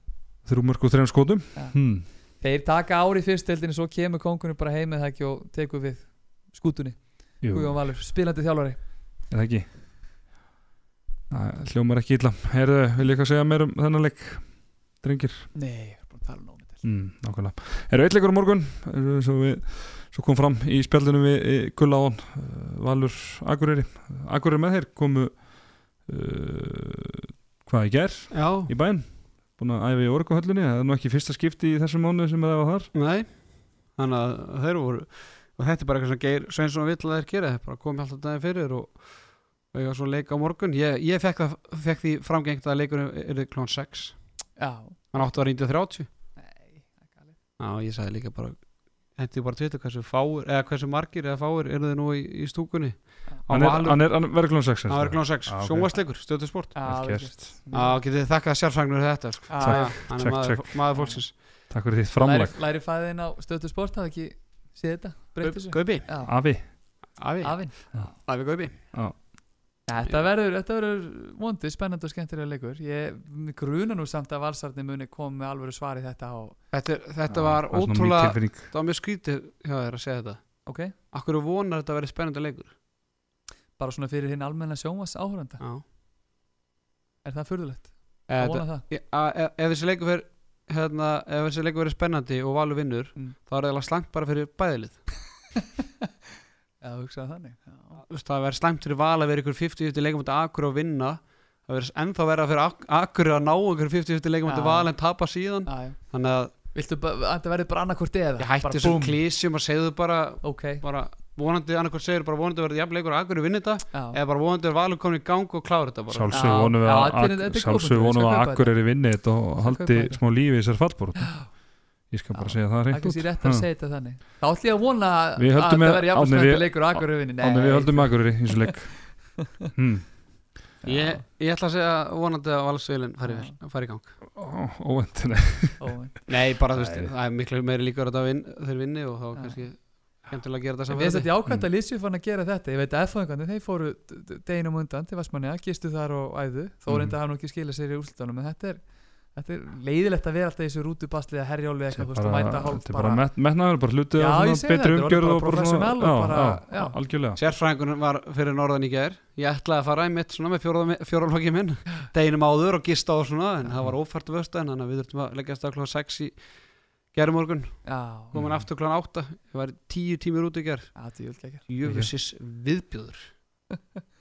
Þrjú mörg og þreim skotum. Hmm. Þeir taka ári í fyrstdeildinni svo kemur kongunni bara heim með það ekki og tekur við Guðjón Valur, spilandi þjálfari. Er það ekki? Það hljómar ekki illa. Herðu, vil ég eitthvað segja meir um þennan leik? Drengir? Nei, ég er búin að tala um nómið mm, Nákvæmlega. Eru eitt leikur á morgun? Eru Svo, við, svo kom fram í spjallinu við Gulla án Valur Akureyri. Akureyri með þeir komu uh, hvað í ger Já, í bæinn? Búin að æfa í orkuhöllinni það er nú ekki fyrsta skipti í þessum mánu sem er að þar. Nei Þannig að þeir voru og þetta er bara eitthvað sem Geir Sveinsson vill að þeir gera þeir bara komið alltaf daginn fyrir og eiga svo leik á morgun. Ég, ég fekk, það, fekk því framgengt að leikurinn er klón 6 Já, hann áttu að reynda 30 nei, það er galið Já, ég sagði líka bara hendi bara tvittu hversu fáir eða hversu margir eða fáir eru þið nú í, í stúkunni. Hann er, hann er, hann verður klón 6 á Erglón 6, Ah, ok. sjónvarsleikur, stöðu sport. Já, getið þið þakkað fyrir þetta sko. Hann er maður, fólksins. Takk fyrir þitt framlag. Læri, læri fæðin á stötu sport hafði ekki séð þetta, Já, Afi. Afi, Afi Gaupi Þetta verður, þetta verður vondi, spennandi og skemmtilega leikur Ég gruna nú samt að valsarni muni kom með alvöru svar í þetta og, Þetta, þetta Já, var ótrúlega. Það var mjög skrítið hjá þér að segja þetta ok, Akkur vonar þetta að vera spennandi leikur bara svona fyrir hinn almenna sjómas áhöranda Já Er það furðulegt? Eða Að vona það? Ég- að- Ef ef þessi leikur fyrir hérna, ef þessi leikur verið spennandi og valur vinnur Mm. þá er það slæmt bara fyrir bæðilið Já, hugsaði þannig? Já, það verður slæmt fyrir val að vera ykkur 50-50 leikum átti akkur að vinna. Það verður ennþá verða fyrir ak akkur að ná ykkur 50-50 leikum átti Já. val en tapa síðan. Já, já. þannig að Viltu bara, að þetta verður bara annarkvort eða? Ég hætti þessum klísjum og segðu bara, Ok, bara vonandi annarkvort segir bara vonandi verður jafn leikur að akkur vinna þetta eða bara vonandi er valur komin í gang og klára þetta bara. Sjálfsög Já, vonum við að Akkur er í vinni þetta og haldi smá lífi í þessar fallbúr Ég skal bara segja það Það er reynd út. kannski rétt að segja þetta þannig. Þá ætlum ég að vona að að það verður jafn Árni, spennandi við- leikur akkur vinni Ánum við höldum Akkur í þessu leik. Hmm. ég, ég ætla að segja vonandi að valsveilin fari, vel- fari í gang. Óvendileg nei bara þú veist það er miklu meiri líkur að það vin, þeir vinni og þá kannski skemmtilega að gera þetta Mér finnst þetta samfélagi jákvæmt að Lissi fann að gera þetta? Ég veit að F-fangandi, þeir fóru deginum undan til Vestmanniða, gistu þar og æðu. Þó Mhm. reynda hafa nú ekki skilað sér í úrslutunum En þetta er, þetta er leiðilegt að vera alltaf í þessu rútubasli eða herjálfi eitthvað, þú veist, og mæta hálf Þetta er bara met- metnaður, bara hluti Já, af ég svona segi það, betri þetta er umgjörð bara og bara svona Já, bara- já, já. algjörlega. Sérfræðingun var fyrir norðan í gær. Ég ætlaði að fara í mitt svona með fjóralflokki minn Deginum áður og gista á svona En það var ófært vösta En þannig að við þurftum að leggja stað klokka 6 í gerðumorgun Já, Komin Mm. aftur klokkan 8 Ég var tíu tímur út í ger já, þetta er jöld ekki Jöfussis viðbjöður.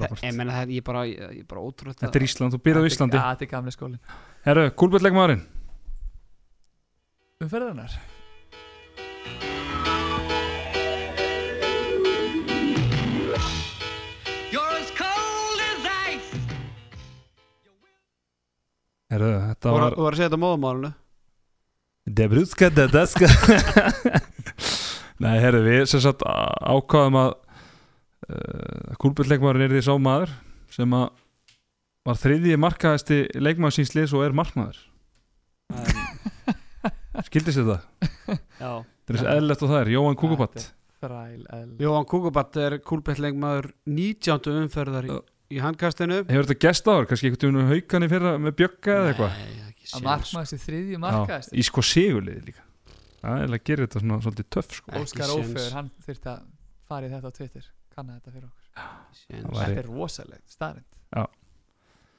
Ég menna það Ég bara, ég, bara ótrúlega Þetta er Ísland, þú byrðið á Íslandi. Já, þetta er gamli skólin Herru, kúlbjörnleikmaðurinn Umferðarnar. Herru, þetta var, þú var að segja þetta móðumálinu Debrutska Dedaska Nei, herru, við sem sagt á- ákváðum að uh, kúlbjörnleikmaðurinn er því sá maður sem að var þriðji markaðasti leikmaður síns liðs og er markmaður. Skildist þetta? Já. Þetta er þess eðlilegt og það er, Jóhann eðl Jóhann Kúkubatt er kúlbettleikmaður 19. umferðar í, í handkastinu. Hefur þetta gest áður, kannski einhvern veginn haukan í fyrra með bjögga eða eitthvað? Að sér þriðju Já, markaðist Í sko sigurliði líka. Það er að gera þetta svona svolítið töff sko. Óskar. Ófegur, hann þurfti að fara í þetta á Twitter Kanna þetta fyrir okkur. Það Þetta er rosalegt, staðrind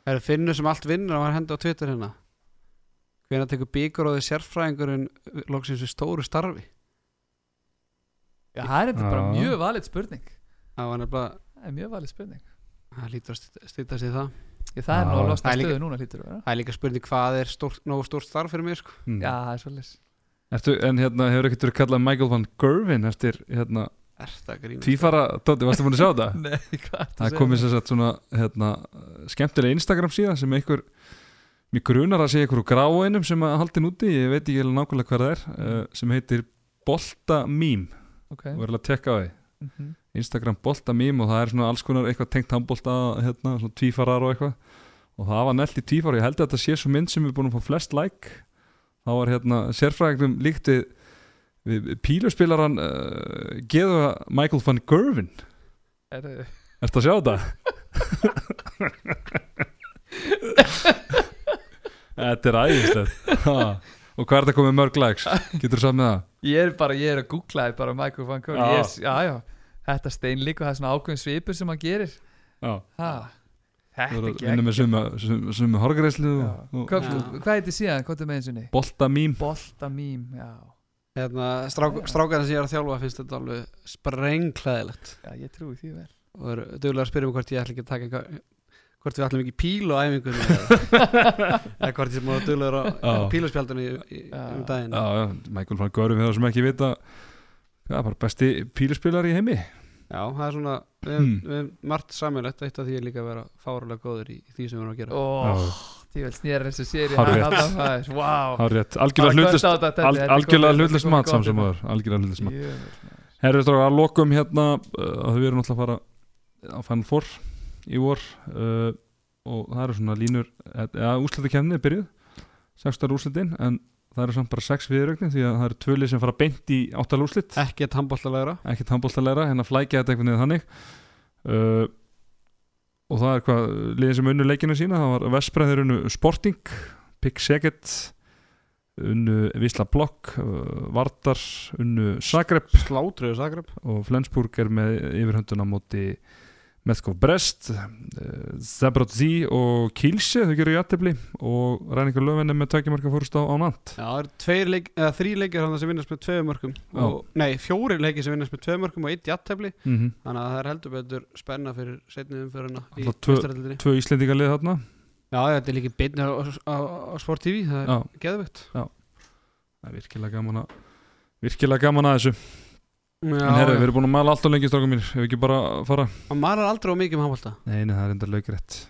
Það er finnur sem allt vinnur og hann hendi á Twitter hérna? Hvenær tekur byggur og þið sérfræðingurinn loksins við stóru starfi? Já, það er þetta bara Já. mjög valið spurning. Það var nefnilega Það er mjög valið spurning. Það lítur að stýta sig það. Ég, Það er Já. nú að losna Það er líka- stöðu núna vera. Það er líka spurning hvað er stórt, nógu stórt starf fyrir mig sko. mm. Já, það er svolítið Ertu, En hérna hefur ekkert verið kallað Michael van Gervin eftir hérna Er það grínast? tvífara Dóti, varstu búin að sjá þetta? Nei, hvað er Það er komið sér satt svona hérna, skemmtilega Instagram síðan sem einhver mér grunar að sé einhver úr gráinum sem að haldin úti, ég veit ekki alveg nákvæmlega hvað það er uh, sem heitir Bolta Mím Ok. Og verður að tekka á því. Mhm. Instagram Bolta Mím og það er svona alls konar eitthvað tengt handbolta, hérna, svona tvífarar og eitthvað. Og það var nelt í tvífara ég held að þetta sé svo mynd sem er búin að fá flest like. Þá var hérna sérfræðingum líkt við, við píluspilaran uh, geða Michael van Gervin Er, Ertu að sjá þetta? Þetta er æðislegt. Og hvað er þetta komið mörg likes? Getur þú samt með það? Ég er bara, ég er að googla þið bara Michael Van já, þetta stein líka það er svona ákveðin svipur sem hann gerir Já, ha. Þetta er ekki sumu, sumu, sumu horgreislu og, og Hvað heitir síðan, hvað er með einsunni? bolta mím Bolta mím, já Hérna, strák, strákarinn sem ég er að þjálfa finnst þetta alveg sprengklæðilegt Já, ég trúi því vel. Og er duglega að spyrja mig hvort ég ætla ekki að taka eitthvað hvort við ætlum ekki píl á æfingunni eða, hvort ég sem á, í, í, Já. um daginn. Já, já, Michael van fyrir það sem ekki vita Það er bara besti píluspilar í heimi. Já, það er svona við, Hmm. við erum margt samilegt eitt af því er líka að vera fárulega góður í, í því sem við erum að gera. Ó, Ég vil snýra þessu séri Hárrétt, algjörlega hlutlist mat sem aður algjörlega hlutlist mat. Herri strákar, að lokum hérna uh, að við erum náttúrulega að fara á Final Four í vor uh, og það eru svona línur eða úsliti kemni er byrjuð sextar úslitin en það eru samt bara sex viðrögnin því að það eru tvölið sem fara beint í áttal úslit Ekkert handbóltalegra ekkert handbóltalega hérna flækja þetta einhvern veginn þannig. Uh, og það er hvað liðin sem unnu leikinu sína það var Vestbreður unnu Sporting Pick Segget unnu Visla Blokk Vardar unnu Zagreb. Slátruðu Zagreb. Og Flensburg er með yfirhönduna móti Methkov Brest uh, Zabrotzi og Kielce þau gerur í aðtefli og Ræningur Löfven er með tækjumarka fórust á, á Nant Já, það eru leik, þrý leikir sem vinnast með tvei mörgum Já. og, Nei, fjóri leikir sem vinnast með tvei mörgum og eitt jættefli mm -hmm. Þannig að það er heldur betur spenna fyrir setnið umfyrirna í Alltaf tvö- meistaradeildinni. Tvö Íslendinga lið þarna. Já, þetta er líka beinni á, á, á Sport TV Það er geðvögt það er virkilega gaman að virkilega gaman að þessu En herru, við erum búin að mala allt á lengi strákum mínir. Ef við ekki bara fara. Hann malar aldrei á mikið með handbólta Nei, nei, það er enda laugrætt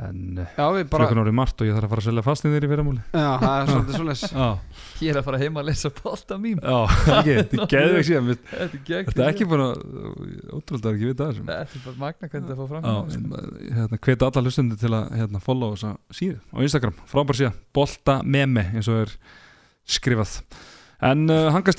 En uh, Já, við bara klukkan árið margt og ég þarf að fara að selja þér í fyrramúli Já, það er svolítið svolítið Já, Ég er að fara heim að lesa bolta mím já, ekki, þetta er geðveik síðan. Mér- Þetta er gegn Þetta er ekki að ótrúlega ekki vita þessum Þetta er bara magna hvernig það fór fram. Já, en, hérna, hveti alla hlustundi til að hérna, follow þessa síðu á Instagram, frábær síða, bolta meme eins og er skrifað. En uh, hangast